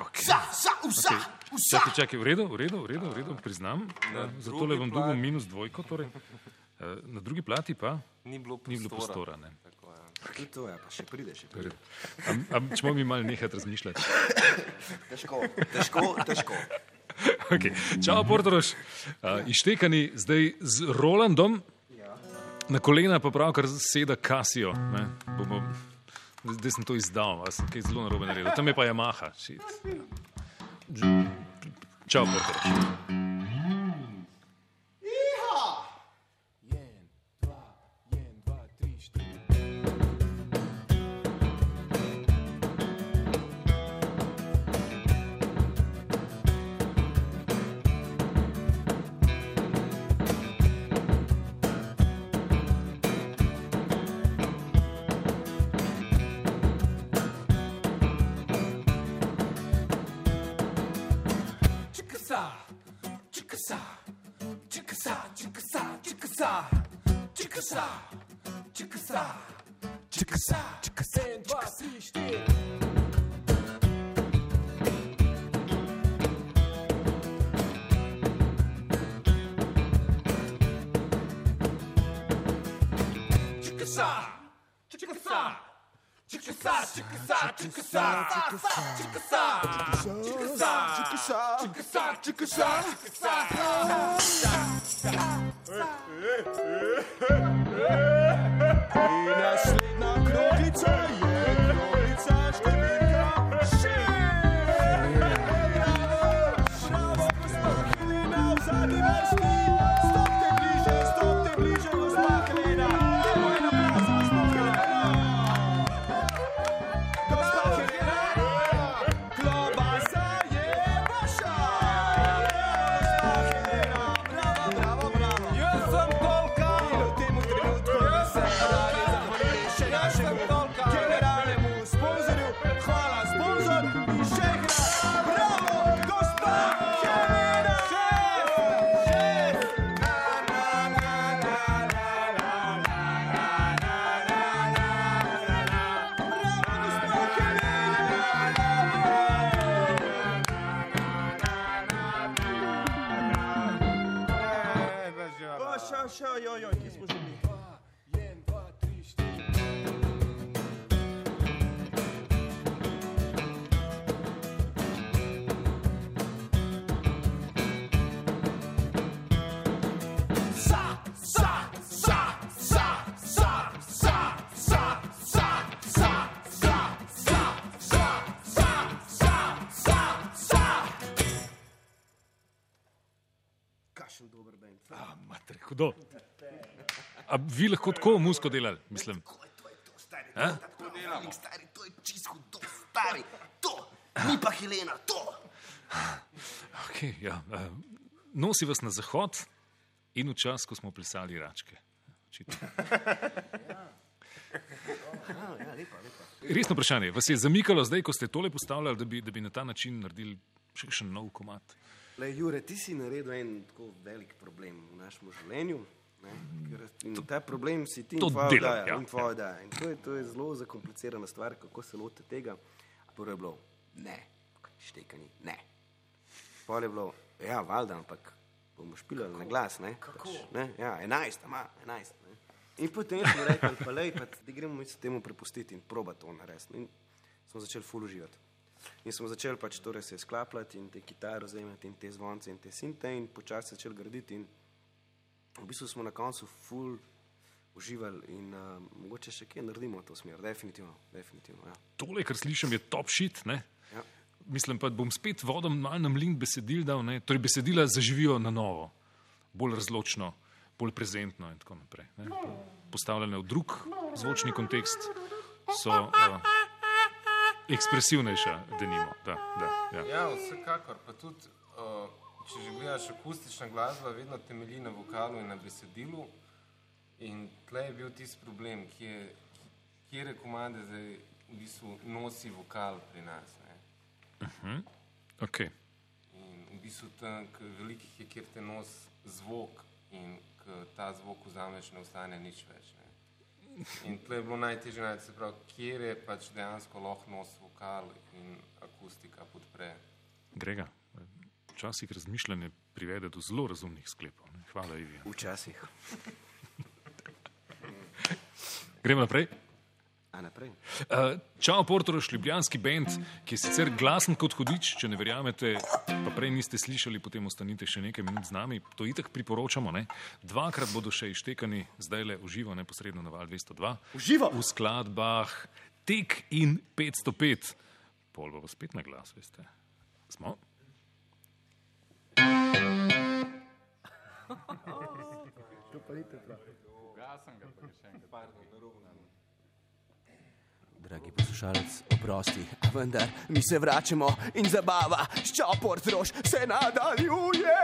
Speaker 3: Okay.
Speaker 12: vsa, vsa, vsa,
Speaker 3: Okay.
Speaker 12: vsa.
Speaker 3: Čakaj, čakaj, v redu, v redu, v redu, v redu priznam.
Speaker 16: Na
Speaker 3: Eh, Zato
Speaker 16: drugi
Speaker 3: le bom dobil
Speaker 16: plati-
Speaker 3: minus dvojko. Torej. Eh, Na drugi plati pa
Speaker 16: Ni bilo
Speaker 3: ni bilo
Speaker 16: prostora.
Speaker 3: prostora. Ne.
Speaker 16: Tako, ja.
Speaker 12: Tudi to je, pa še pride, še pride.
Speaker 3: Am, am, čemo mi malo nehati razmišljati.
Speaker 12: Težko, težko, težko.
Speaker 3: Okay. Čau, Portoroš. Uh, ištekani zdaj z Rolandom, na kolena pa pravkar seda Kasijo. Bomo, zdaj sem to izdal, sem kaj zelo narobe naredil. Tam je pa Yamaha. shit. Čau, Portoroš. Vi lahko tako musko delali, mislim.
Speaker 12: Delamo. Stari, to je čisto hudo, stari. To, ni pa Helena, to.
Speaker 3: Okay, ja. eh, Nosi vas na zahod in v čas, ko smo plesali račke. Očitno.
Speaker 12: Ja, lepa, lepa.
Speaker 3: Resno vprašanje, vas je zamikalo zdaj, ko ste tole postavljali, da bi, da bi na ta način naredili še kakšen nov komat?
Speaker 12: Le, Jure, ti si naredil en tako velik problem v našem življenju. Ne? Ker, in ta problem si ti in
Speaker 3: to
Speaker 12: tvoja
Speaker 3: delam,
Speaker 12: oddaja.
Speaker 3: ja,
Speaker 12: in tvoja oddaja. In to, je, to je zelo zakomplicirana stvar, kako se loti tega. Prvo je bilo, ne, štekani, ne. Pol je bilo, ja, valjda, ampak bomo špilali na glas. Ne? Pač, ne? Ja, enajst, ima, enajst. Ne? In potem smo rekli, pa lej, pa da gremo mi se temu prepustiti in proba to narediti. In smo začeli ful uživati. In smo začeli pač torej se sklapljati in te kitare vzemati in te zvonce in te sinte in počasi začeli graditi in v bistvu smo na koncu full uživali in uh, mogoče še kje naredimo v to smer, definitivno, definitivno, ja.
Speaker 3: Tole, kar slišim, je top shit. Ne?
Speaker 12: Ja.
Speaker 3: Mislim pa, da bom spet vodom malo na mlin besedil dal. Ne? Torej, besedila zaživijo na novo, bolj razločno, bolj prezentno in tako naprej. Ne? Postavljene v drug zvočni kontekst so uh, ekspresivnejša, denimo. Da, da, ja.
Speaker 13: Ja, vsekakor. Pa tudi, uh, če že gledaš akustična glasba, vedno temelji na vokalu in na besedilu. In tle je bil tisti problem, kje, kje komande zdaj v bistvu nosi vokal pri nas. Ne?
Speaker 3: Uh -huh. okay.
Speaker 13: In v bistvu tam, velikih je, kjer te nos zvok in ta zvok vzameš, ne ostane nič več. Ne? In tle je bilo najtežje najti, se pravi, kjer je pač dejansko lahko nos vokal in akustika podpre.
Speaker 3: Grega, včasih razmišljanje privede do zelo razumnih sklepov. Ne? Hvala, Ivi.
Speaker 12: Včasih.
Speaker 3: Gremo
Speaker 12: naprej.
Speaker 3: Uh, čau, Portoroš, ljubljanski bend, ki je sicer glasen kot hudič, če ne verjamete, pa prej niste slišali, potem ostanite še nekaj minut z nami. To itak priporočamo. Ne? Dvakrat bodo še ištekani, zdaj le uživo, neposredno na val 202.
Speaker 17: Uživo!
Speaker 3: V skladbah Tek in 505. Pol bo spet na glas, veste. Smo. To
Speaker 12: pa ni teplo. Ugasam ga, pa še enkrat. Pardon, narobno. Dragi poslušalec, oprosti, vendar mi se vračamo in zabava, ščopor troš se nadaljuje.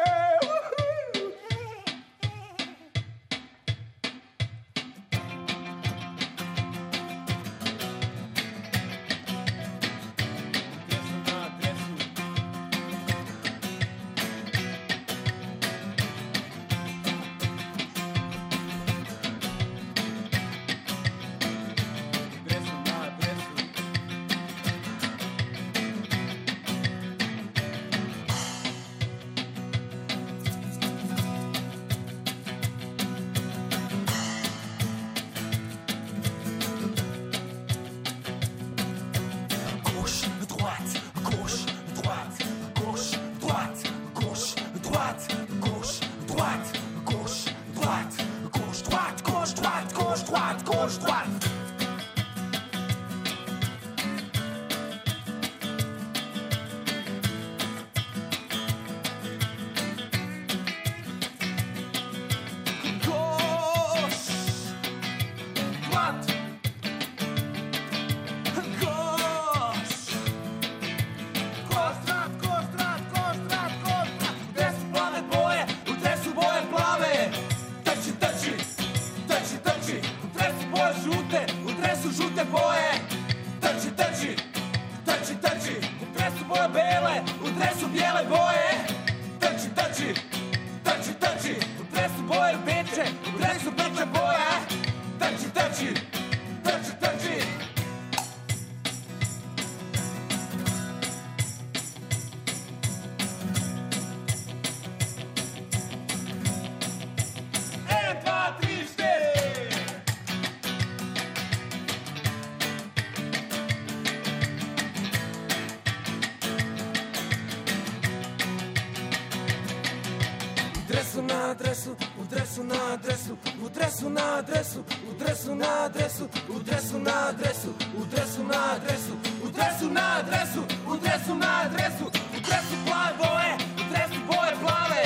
Speaker 18: Dresu na adresu, v dresu na adresu, v dresu na adresu, v dresu na adresu, v dresu na adresu, v dresu na adresu, v dresu plave boje, v dresu boje plave.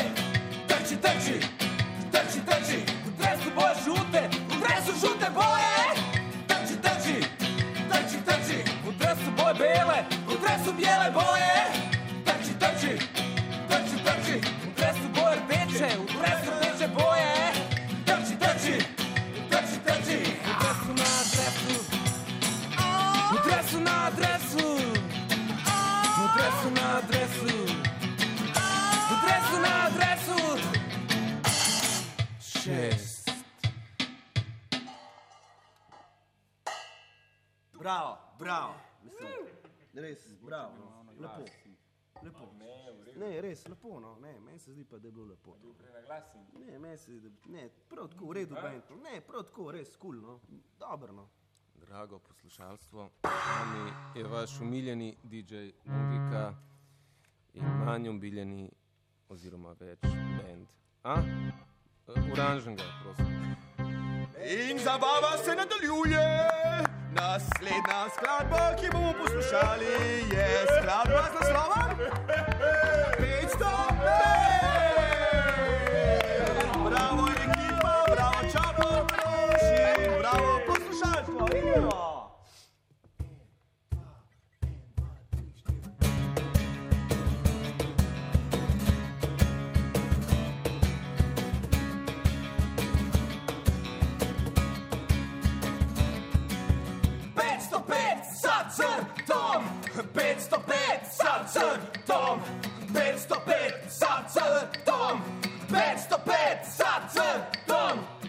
Speaker 18: Trči, trči, trči, trči, v dresu boje žute, v dresu žute boje. Trči, trči, trči, trči, v dresu boje bele, v dresu bele boje.
Speaker 19: Bravo. Mislim, res, bravo. no. Lepo. Lepo. Ne, res, lepo. No. Ne, meni se zdi pa, da je bilo lepo. Ne, meni se zdi, da ne, prav tako, v redu, bend. Ne, prav tako, res, kul, cool, no. Dobro, no.
Speaker 13: drago poslušalstvo. Nami je vaš umiljeni DJ Logika in manj umbiljeni oziroma več band. A? Oranžnega, prosim.
Speaker 15: In zabava se nadaljuje. Naslednja skladba, ki bomo poslušali, je skladba z naslovom crtom, petsto pet sa crtom, petsto pet sa crtom, petsto pet sa crtom.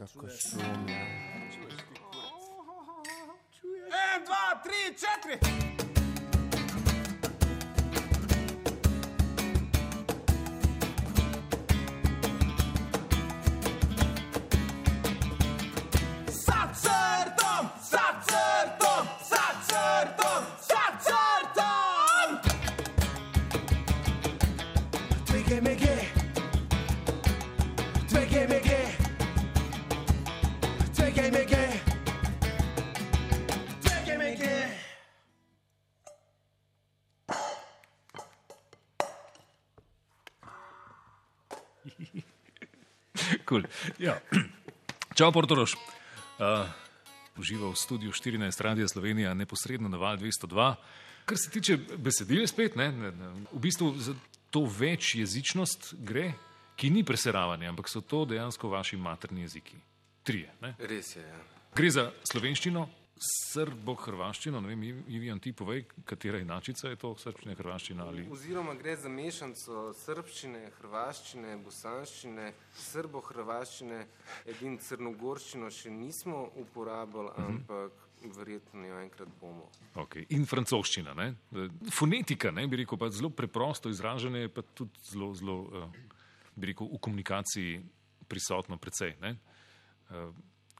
Speaker 13: kako šumi. Čuješ ti.
Speaker 15: E, dva, tri, četiri!
Speaker 3: Cool. Ja. Čau, Portoroš. Uh, uživa v studiu 14 Radia Slovenija, neposredno na val 202. Kar se tiče besedil, spet ne, ne, ne. v bistvu za to večjezičnost gre, ki ni preseravanje, ampak so to dejansko vaši materni jeziki. Trije. Ne?
Speaker 13: Res je, ja.
Speaker 3: Gre za slovenščino, srbo-hrvaščino, ne vem, Ivijan, ti povej, katera inačica je to, srbščina, hrvaščina ali.
Speaker 13: Oziroma gre za mešanico srbščine, hrvaščine, bosanščine, srbo-hrvaščine, edin crnogorščino še nismo uporabljali, ampak verjetno jo enkrat bomo.
Speaker 3: Okay. In francoščina. Ne? Fonetika, ne, bi rekel, pa zelo preprosto izražene, pa tudi zelo, zelo uh, bi rekel, v komunikaciji prisotno precej. Ne? Uh,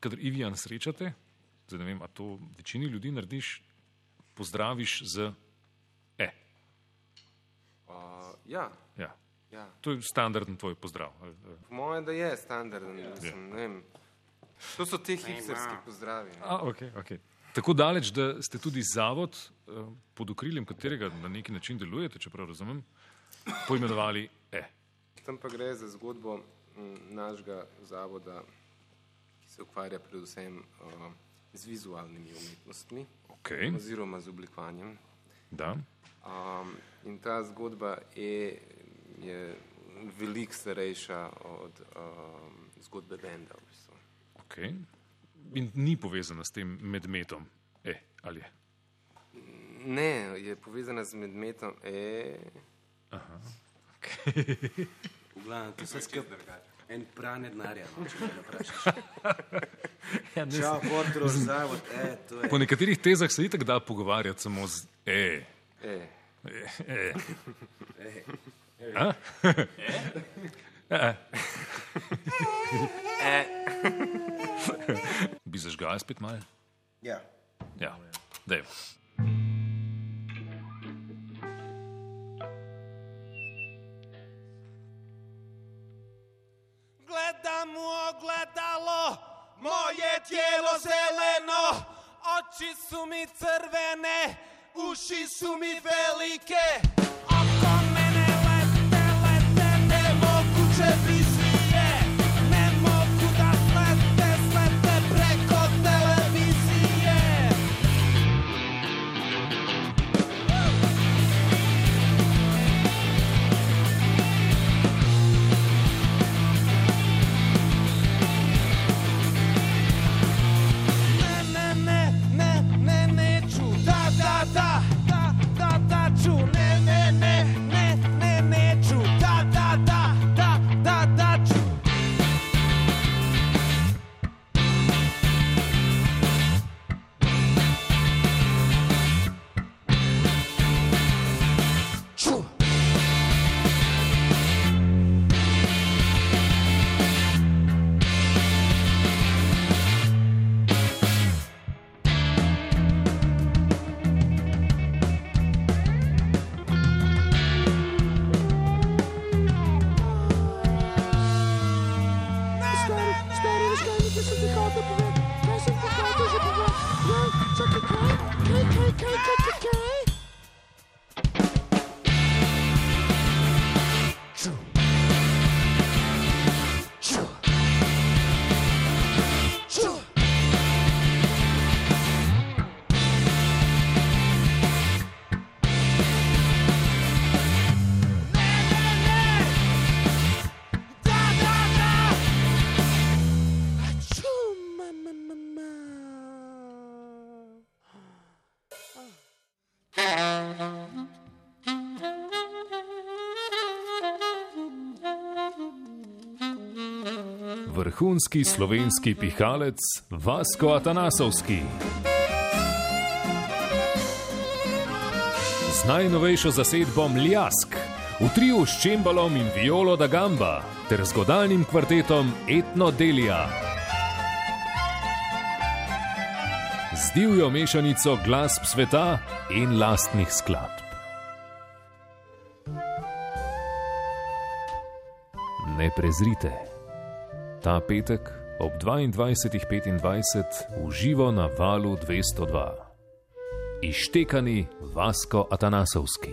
Speaker 3: kadar Ivijan srečate, zdaj ne vem, a to večini ljudi narediš, pozdraviš z E.
Speaker 13: Uh, ja,
Speaker 3: Ja.
Speaker 13: ja.
Speaker 3: To je standarden tvoj pozdrav.
Speaker 13: Po mojem, da je standarden. Mislim, ne vem. To so ti hipsterski pozdravi. ne.
Speaker 3: A, okay, okay. Tako daleč, da ste tudi zavod, eh, pod okriljem katerega na neki način delujete, če prav razumem, poimenovali E.
Speaker 13: Tam pa gre za zgodbo našega zavoda, ki se ukvarja predvsem uh, z vizualnimi umetnostmi
Speaker 3: Okej.
Speaker 13: oziroma z oblikovanjem.
Speaker 3: Da.
Speaker 13: Um, in ta zgodba je, je veliko starejša od um, zgodbe benda. V bistvu.
Speaker 3: Okay. In ni povezana s tem medmetom, e, ali je?
Speaker 13: Ne, je povezana z medmetom. E,
Speaker 3: Aha.
Speaker 12: V glavnem, to vse skupaj en pranje denarja, no, če me vprašaš.
Speaker 3: Ja, ne
Speaker 12: Čau. Portorož, zavod, e, to je.
Speaker 3: Po nekaterih tezah se itak da pogovarjati samo z e.
Speaker 13: E.
Speaker 3: E. e.
Speaker 12: E.
Speaker 3: A? E.
Speaker 13: E.
Speaker 3: Bi zažgal spet malo?
Speaker 12: Ja.
Speaker 3: Ja, dajmo.
Speaker 15: Gledam u ogledalo, moje tijelo zeleno, oči su mi crvene, uši su mi velike.
Speaker 3: Vrhunski slovenski pihalec Vasko Atanasovski. Z najnovejšo zasedbo Mljask, v triju s čembalom in violo da gamba, ter z godalnim kvartetom Etno Delija. Z divjo mešanico glasb sveta in lastnih skladb. Ne prezrite. Ta petek ob 22.25 uživo na valu 202. Ištekani Vasko Atanasovski.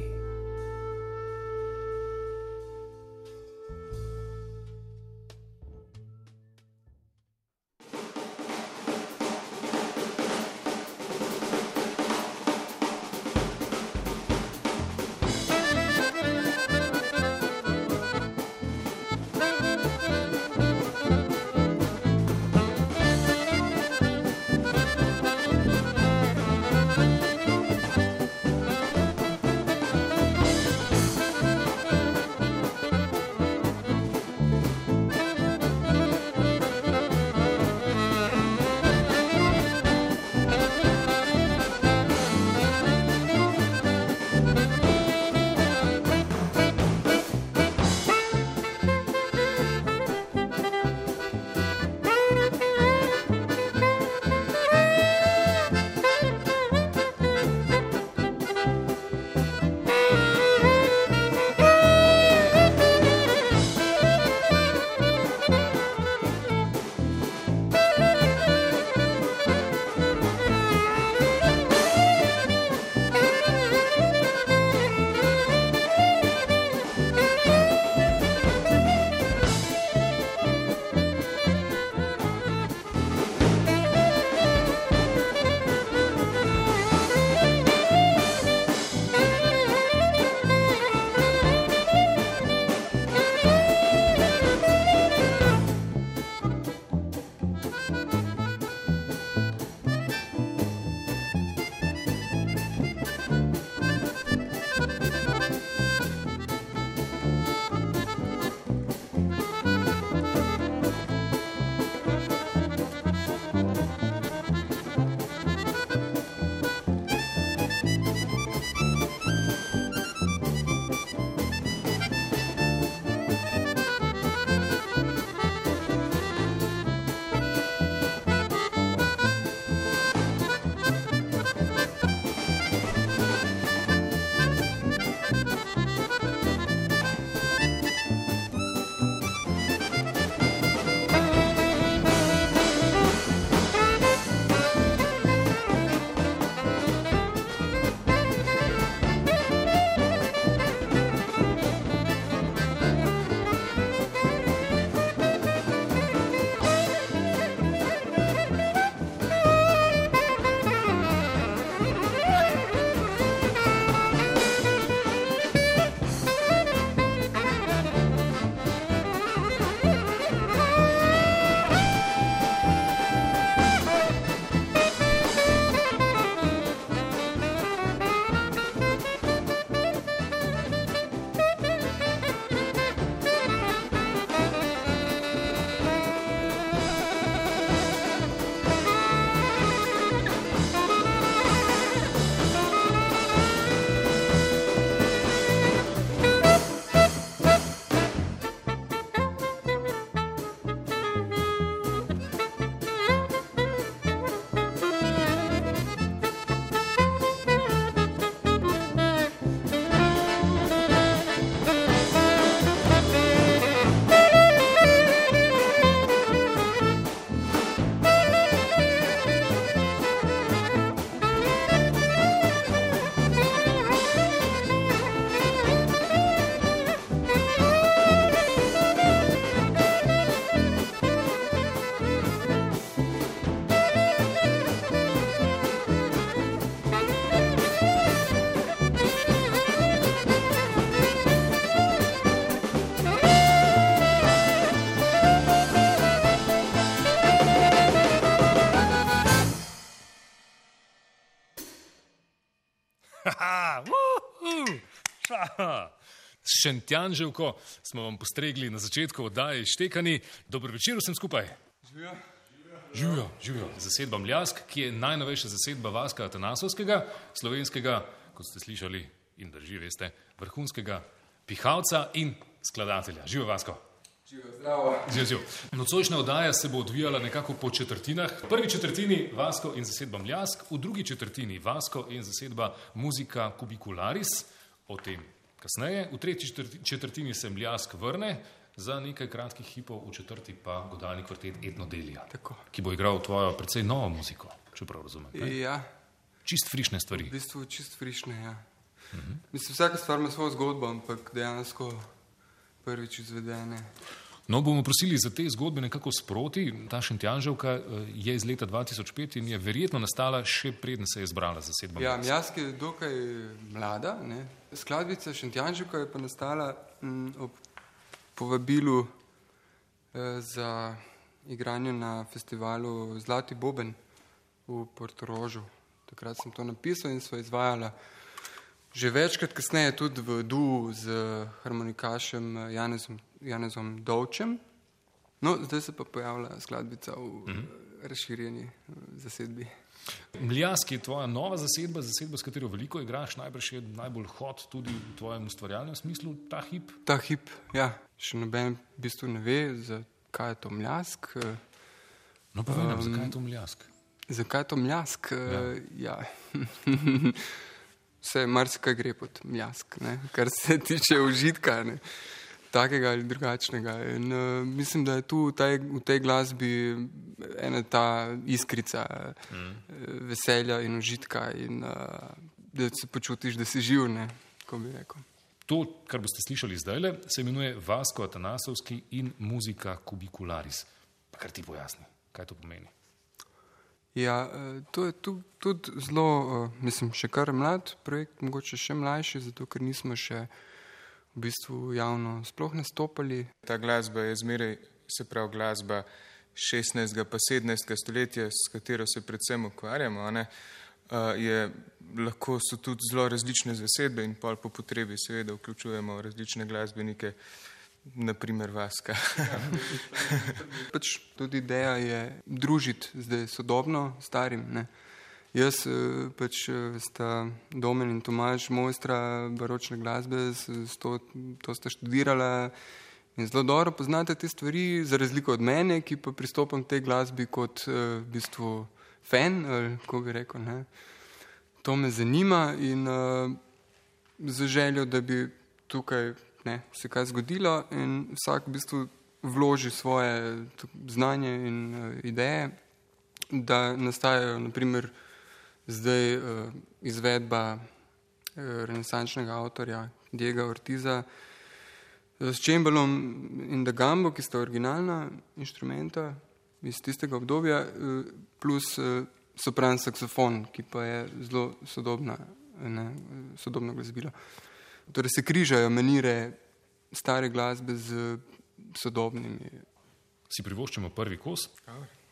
Speaker 3: Šentjanževko smo vam postregli na začetku oddaje Štekani. Dobro večer vsem skupaj. Živijo, živijo. Zasedba Mljask, ki je najnovejša zasedba Vaska Atanasovskega, slovenskega, kot ste slišali in drži, veste, vrhunskega pihalca in skladatelja. Živijo Vasko.
Speaker 20: Živijo, zdravo.
Speaker 3: Živijo, živijo. Nocojšnja oddaja se bo odvijala nekako po četrtinah. V prvi četrtini Vasko in zasedba Mljask, v drugi četrtini Vasko in zasedba Muzika Kubicularis, o tem kasneje. V tretji četrti- četrtini se Mljask vrne, za nekaj kratkih hipov, v četrti pa godalni kvartet Etnodelija,
Speaker 20: Tako.
Speaker 3: ki bo igral tvojo precej novo muziko, če prav razumem. ne?
Speaker 20: Ja,
Speaker 3: Čist frišne
Speaker 20: v
Speaker 3: stvari.
Speaker 20: bistvu čist frišne. Ja. Mislim, vsaka stvar ima svojo zgodbo, ampak dejansko prvič izvedene.
Speaker 3: No, bomo prosili za te zgodbe nekako sproti. Ta Šentjanževka eh, je iz leta 2005 in je verjetno nastala še preden se je zbrala za sedmo
Speaker 20: Ja,
Speaker 3: mesto.
Speaker 20: Mjask je dokaj mlada. Ne? Skladbica Šentjanžika je pa nastala m, ob povabilu eh, za igranje na festivalu Zlati Boben v Portorožu. Takrat sem to napisal in sva izvajala že večkrat kasneje tudi v duhu z harmonikašem eh, Janezom, Janezom Dovčem. No, zdaj se pa pojavlja skladbica v mm -hmm. razširjeni eh, zasedbi.
Speaker 3: Mljask je tvoja nova zasedba, zasedba, s katero veliko igraš, najbrž je najbolj hot tudi v tvojem ustvarjalnem smislu ta hip.
Speaker 20: Ta hip, ja, še noben v bistvu ne ve, zakaj je to mljask. eh,
Speaker 3: No, povej nam,
Speaker 20: Um,
Speaker 3: zakaj je to mljask?
Speaker 20: Zakaj je to mljask? Ja. ja. Vse marsikaj gre pod mljask, ne? kar se tiče užitka, ne? takega ali drugačnega. In, uh, mislim, da je tu v tej, v tej glasbi ena ta iskrica mm. veselja in užitka, in uh, da se počutiš, da si živ, ne? ko bi rekel.
Speaker 3: To, kar boste slišali zdaj, se imenuje Vasko Atanasovski in muzika Kubicularis. Pa kar ti pojasni, kaj to pomeni.
Speaker 20: Ja, eh, to je tu- tudi zelo, eh, mislim, še kar mlad projekt, mogoče še mlajši, zato ker nismo še v bistvu javno sploh nastopali.
Speaker 21: Ta glasba je zmeraj, se pravi, glasba 16. pa 17. stoletja, s katero se predvsem ukvarjamo. ne, uh, je, lahko so tudi zelo različne zasedbe in pol po potrebi seveda vključujemo različne glasbenike, naprimer Vaska.
Speaker 20: Pač tudi ideja je družiti zdaj sodobno starim. Ne. Jaz eh, pač eh, sta Domen in Tomaž, mojstra baročne glasbe, to, to sta študirala in zelo dobro poznate te stvari, za razliko od mene, ki pa pristopam k tej glasbi kot eh, v bistvu fan, ali kako bi rekel. Ne. To me zanima in uh, z željo, da bi tukaj ne, se kaj zgodilo in vsak v bistvu vloži svoje znanje in uh, ideje, da nastajajo naprimer zdaj uh, izvedba uh, renesančnega avtorja Diega Ortiza s čembalom in da gambo, ki sta originalna inštrumenta iz tistega obdobja, eh, plus eh, sopran saksofon, ki pa je zelo sodobna, ne, sodobno glasbilo. Torej se križajo manire stare glasbe z sodobnimi.
Speaker 3: Si privoščimo prvi kos.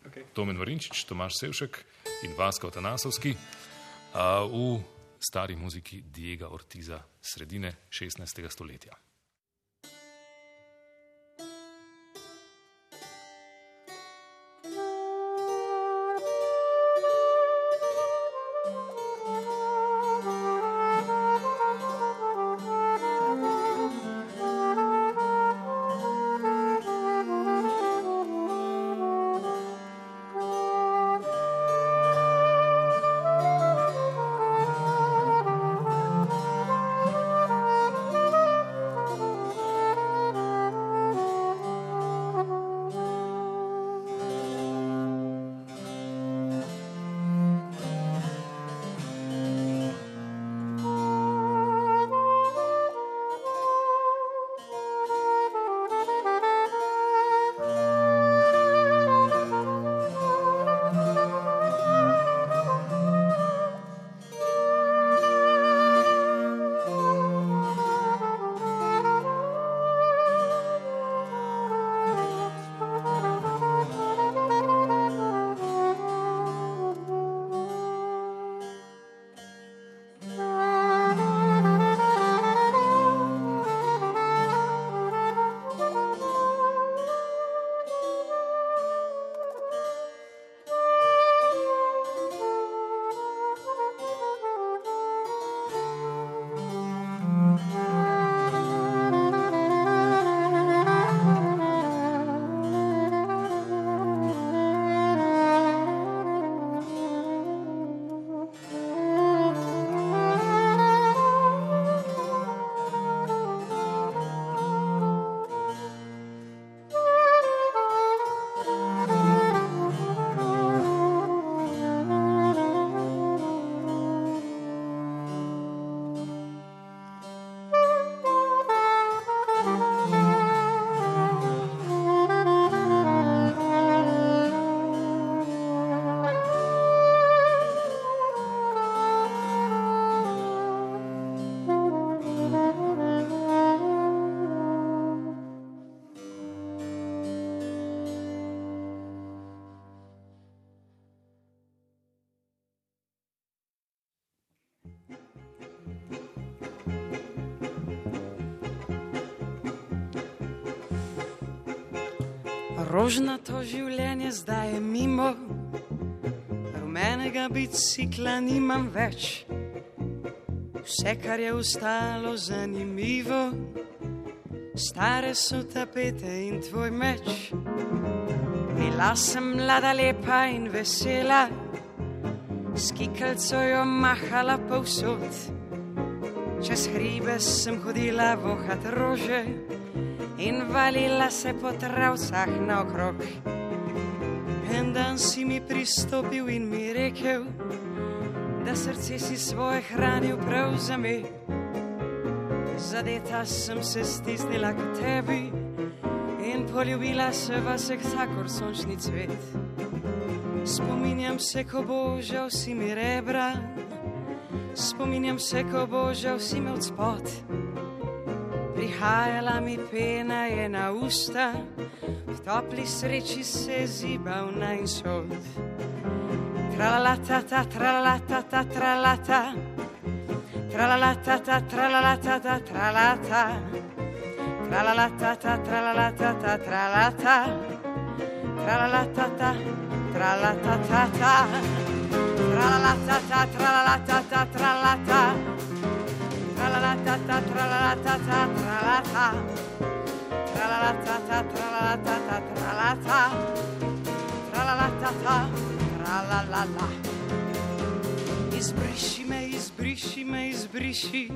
Speaker 20: Okay.
Speaker 3: Tomen Varinčič, Tomaš Sevšek in Vasko Tanasovski a, v stari muziki Diega Ortiza sredine 16. stoletja.
Speaker 22: Rožnato življenje zdaj je mimo, rumenega bicikla nimam več. Vse, kar je ostalo zanimivo, stare so tapete in tvoj meč. Bila sem mlada, lepa in vesela, s kikalco jo mahala povsod. Čez hribe sem hodila vohat rože in valila se po travcah naokrog. En dan si mi pristopil in mi rekel, da srce si svoje hranil prav za me. Zadeta sem se stisnila k tebi in poljubila se vas kakor sončni cvet. Spominjam se, ko božal si mi rebra, spominjam se, ko božal si me od spod. Prihajala mi pena je na usta, v topli sreči se zibal na insod. Tralalata, ta, tralalata, ta, tralalata, tralalata, ta, tralalata, ta, tralalata, tralalata, ta, tralalata, ta, Izbriši me, izbriši me, izbriši,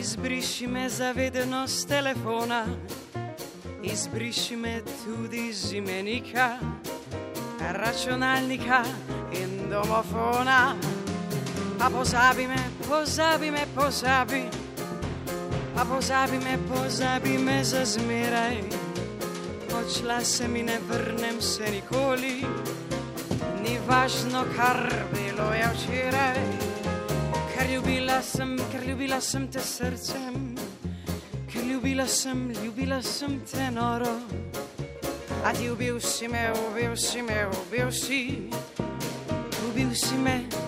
Speaker 22: izbriši me zavedeno z telefona, izbriši me tudi z imenika, računalnika in domofona. Pa pozabi me, pozabi me, pozabi, pa pozabi me, pozabi me za zmeraj. Odšla se mi ne vrnem se nikoli, ni važno, kar bilo je včeraj. Ker ljubila sem, ker ljubila sem te srcem, ker ljubila sem, ljubila sem te noro. A ti ubil si me, ubil si me, ubil si, ubil si me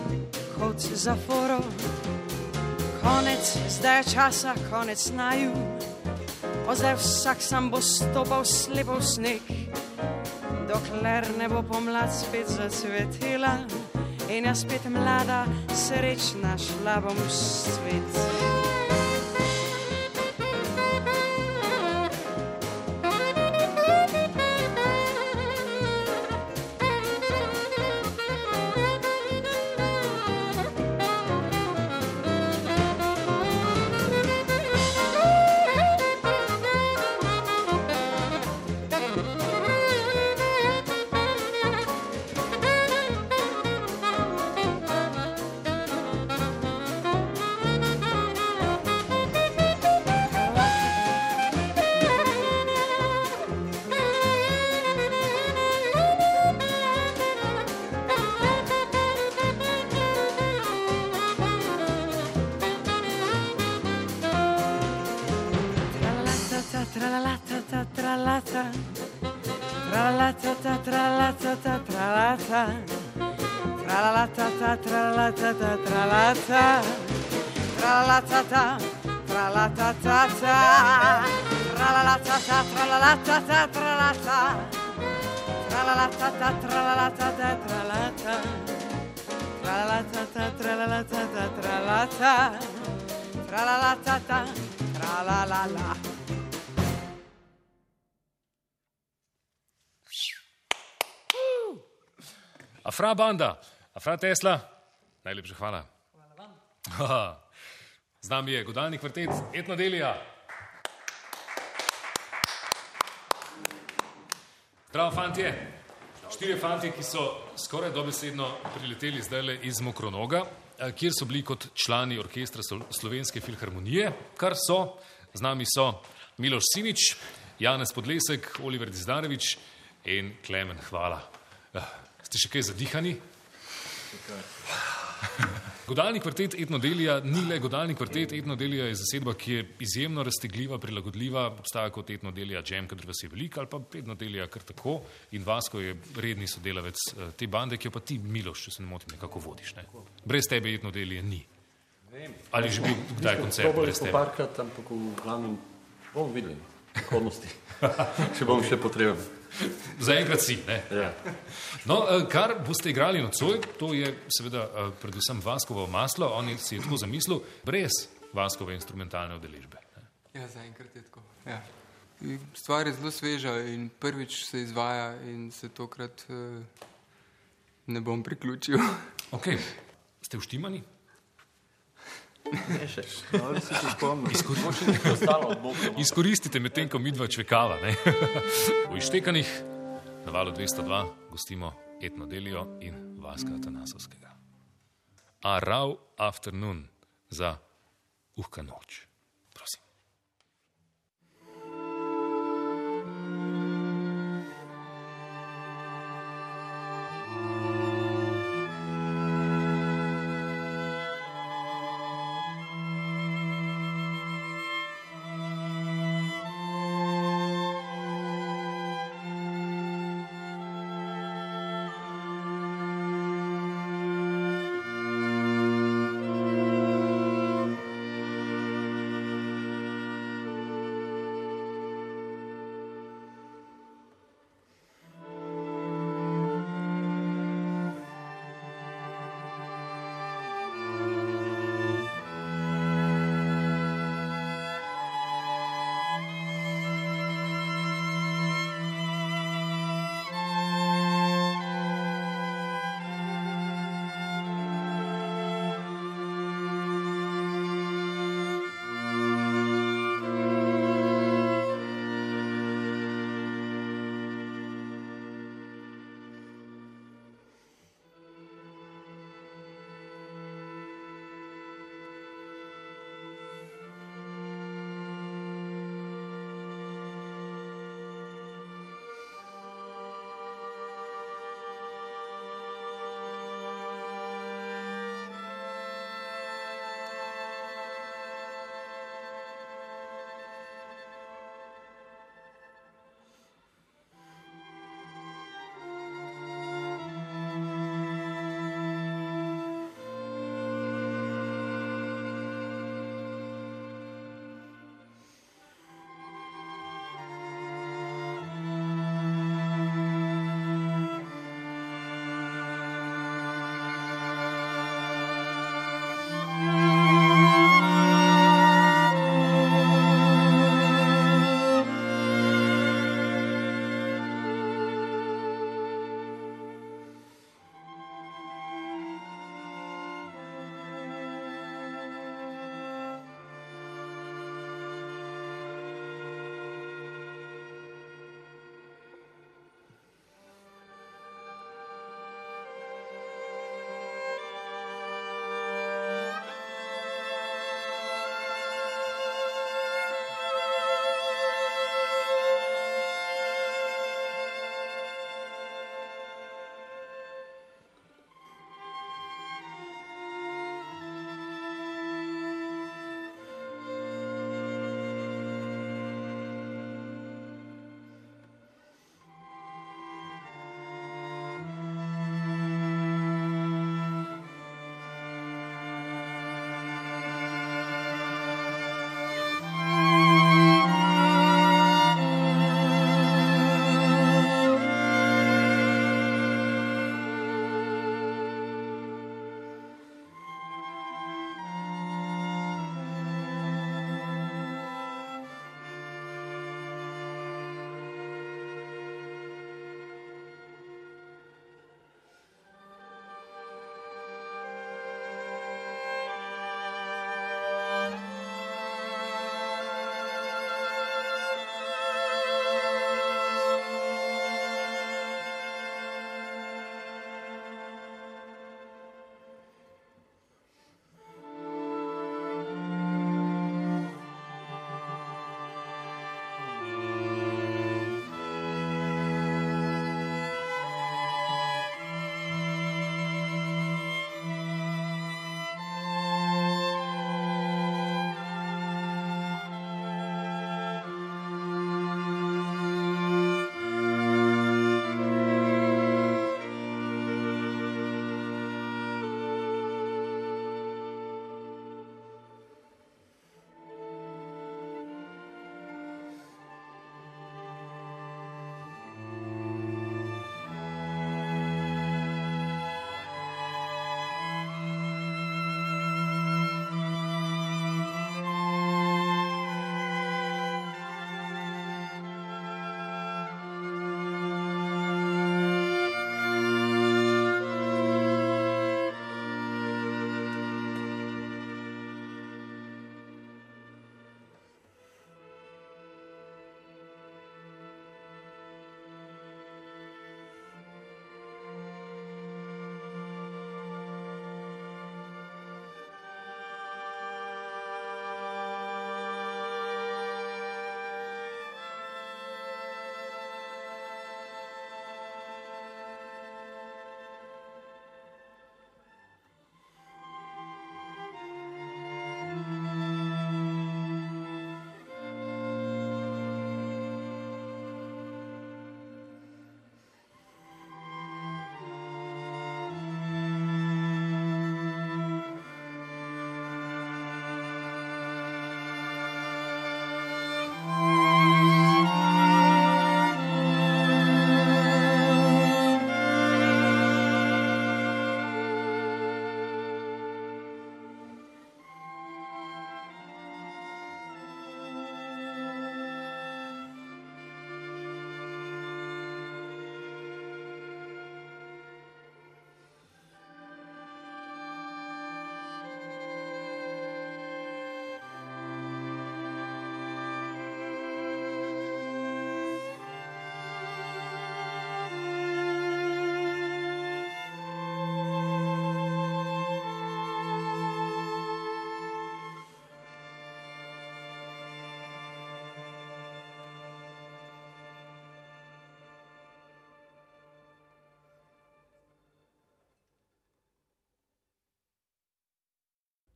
Speaker 22: kot za foro. Konec, zdaj je časa, konec naju. O zdaj vsak sam bo stopal slepo v sneg, dokler ne bo pomlad spet zacvetela in jaz spet mlada, srečna šla bom v svet.
Speaker 3: Afra Banda, Afra Tesla, najlepša hvala. Hvala Z nami je godalni kvartet Etnodelija. Zdravo, fantje. Štirje fantje, ki so skoraj dobesedno prileteli zdaj iz Mokronoga, eh, kjer so bili kot člani orkestra Slo- Slovenske filharmonije, kar so, z nami so Miloš Simič, Janez Podlesek, Oliver Dizdarevič in Klemen. Hvala. Ste še kaj zadihani? Godalni kvartet Etnodelija ni le godalni kvartet, Etnodelija je zasedba, ki je izjemno raztegljiva, prilagodljiva, obstaja kot Etnodelija Jam, kadar vas je veliko, ali pa Etnodelija kar tako. In Vasko je redni sodelavec eh, te bande, ki jo pa ti, Miloš, če se ne motim, nekako vodiš. Ne? Brez tebe Etnodelije ni. Ali že bil kdaj koncert
Speaker 23: Probali
Speaker 3: brez
Speaker 23: smo
Speaker 3: tebe?
Speaker 23: parkrat, ampak v glavnem bomo videli v prihodnosti. če bom še potreben.
Speaker 3: Zaenkrat si. Ne?
Speaker 2: Ja.
Speaker 3: No, eh, kar boste igrali nocoj, to je seveda eh, predvsem Vaskovo maslo. On je si je tako zamislil, brez Vaskove instrumentalne udeležbe.
Speaker 20: Ja, zaenkrat je tako. Ja. Stvar je zelo sveža in prvič se izvaja in se tokrat eh, ne bom priključil.
Speaker 3: Okay. Ste vštimani? Izkoristite, izkoristite medtem, ko mi dva čvekava. Ne? v Ištekanih na valu 202 gostimo Etno Delijo in Vaska Atanasovskega. A rav afternoon za uhka noč.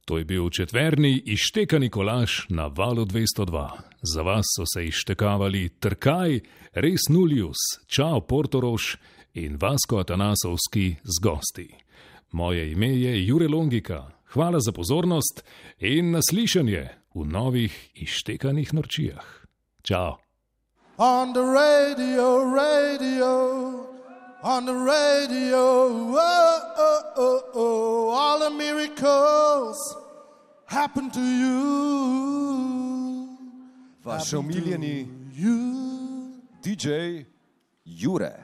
Speaker 3: To je bil četverni ištekani kolaž na valu 202. Za vas so se ištekavali Trkaj, Res Nulius, Čau Portoroš in Vasko Atanasovski z gosti. Moje ime je Jure Longika. Hvala za pozornost in naslišanje v novih ištekanih norčijah. Čau!
Speaker 1: On the radio, radio, on the radio, oh, oh, oh, oh, all the miracles happen to you.
Speaker 23: Vaš omiljeni DJ Jure.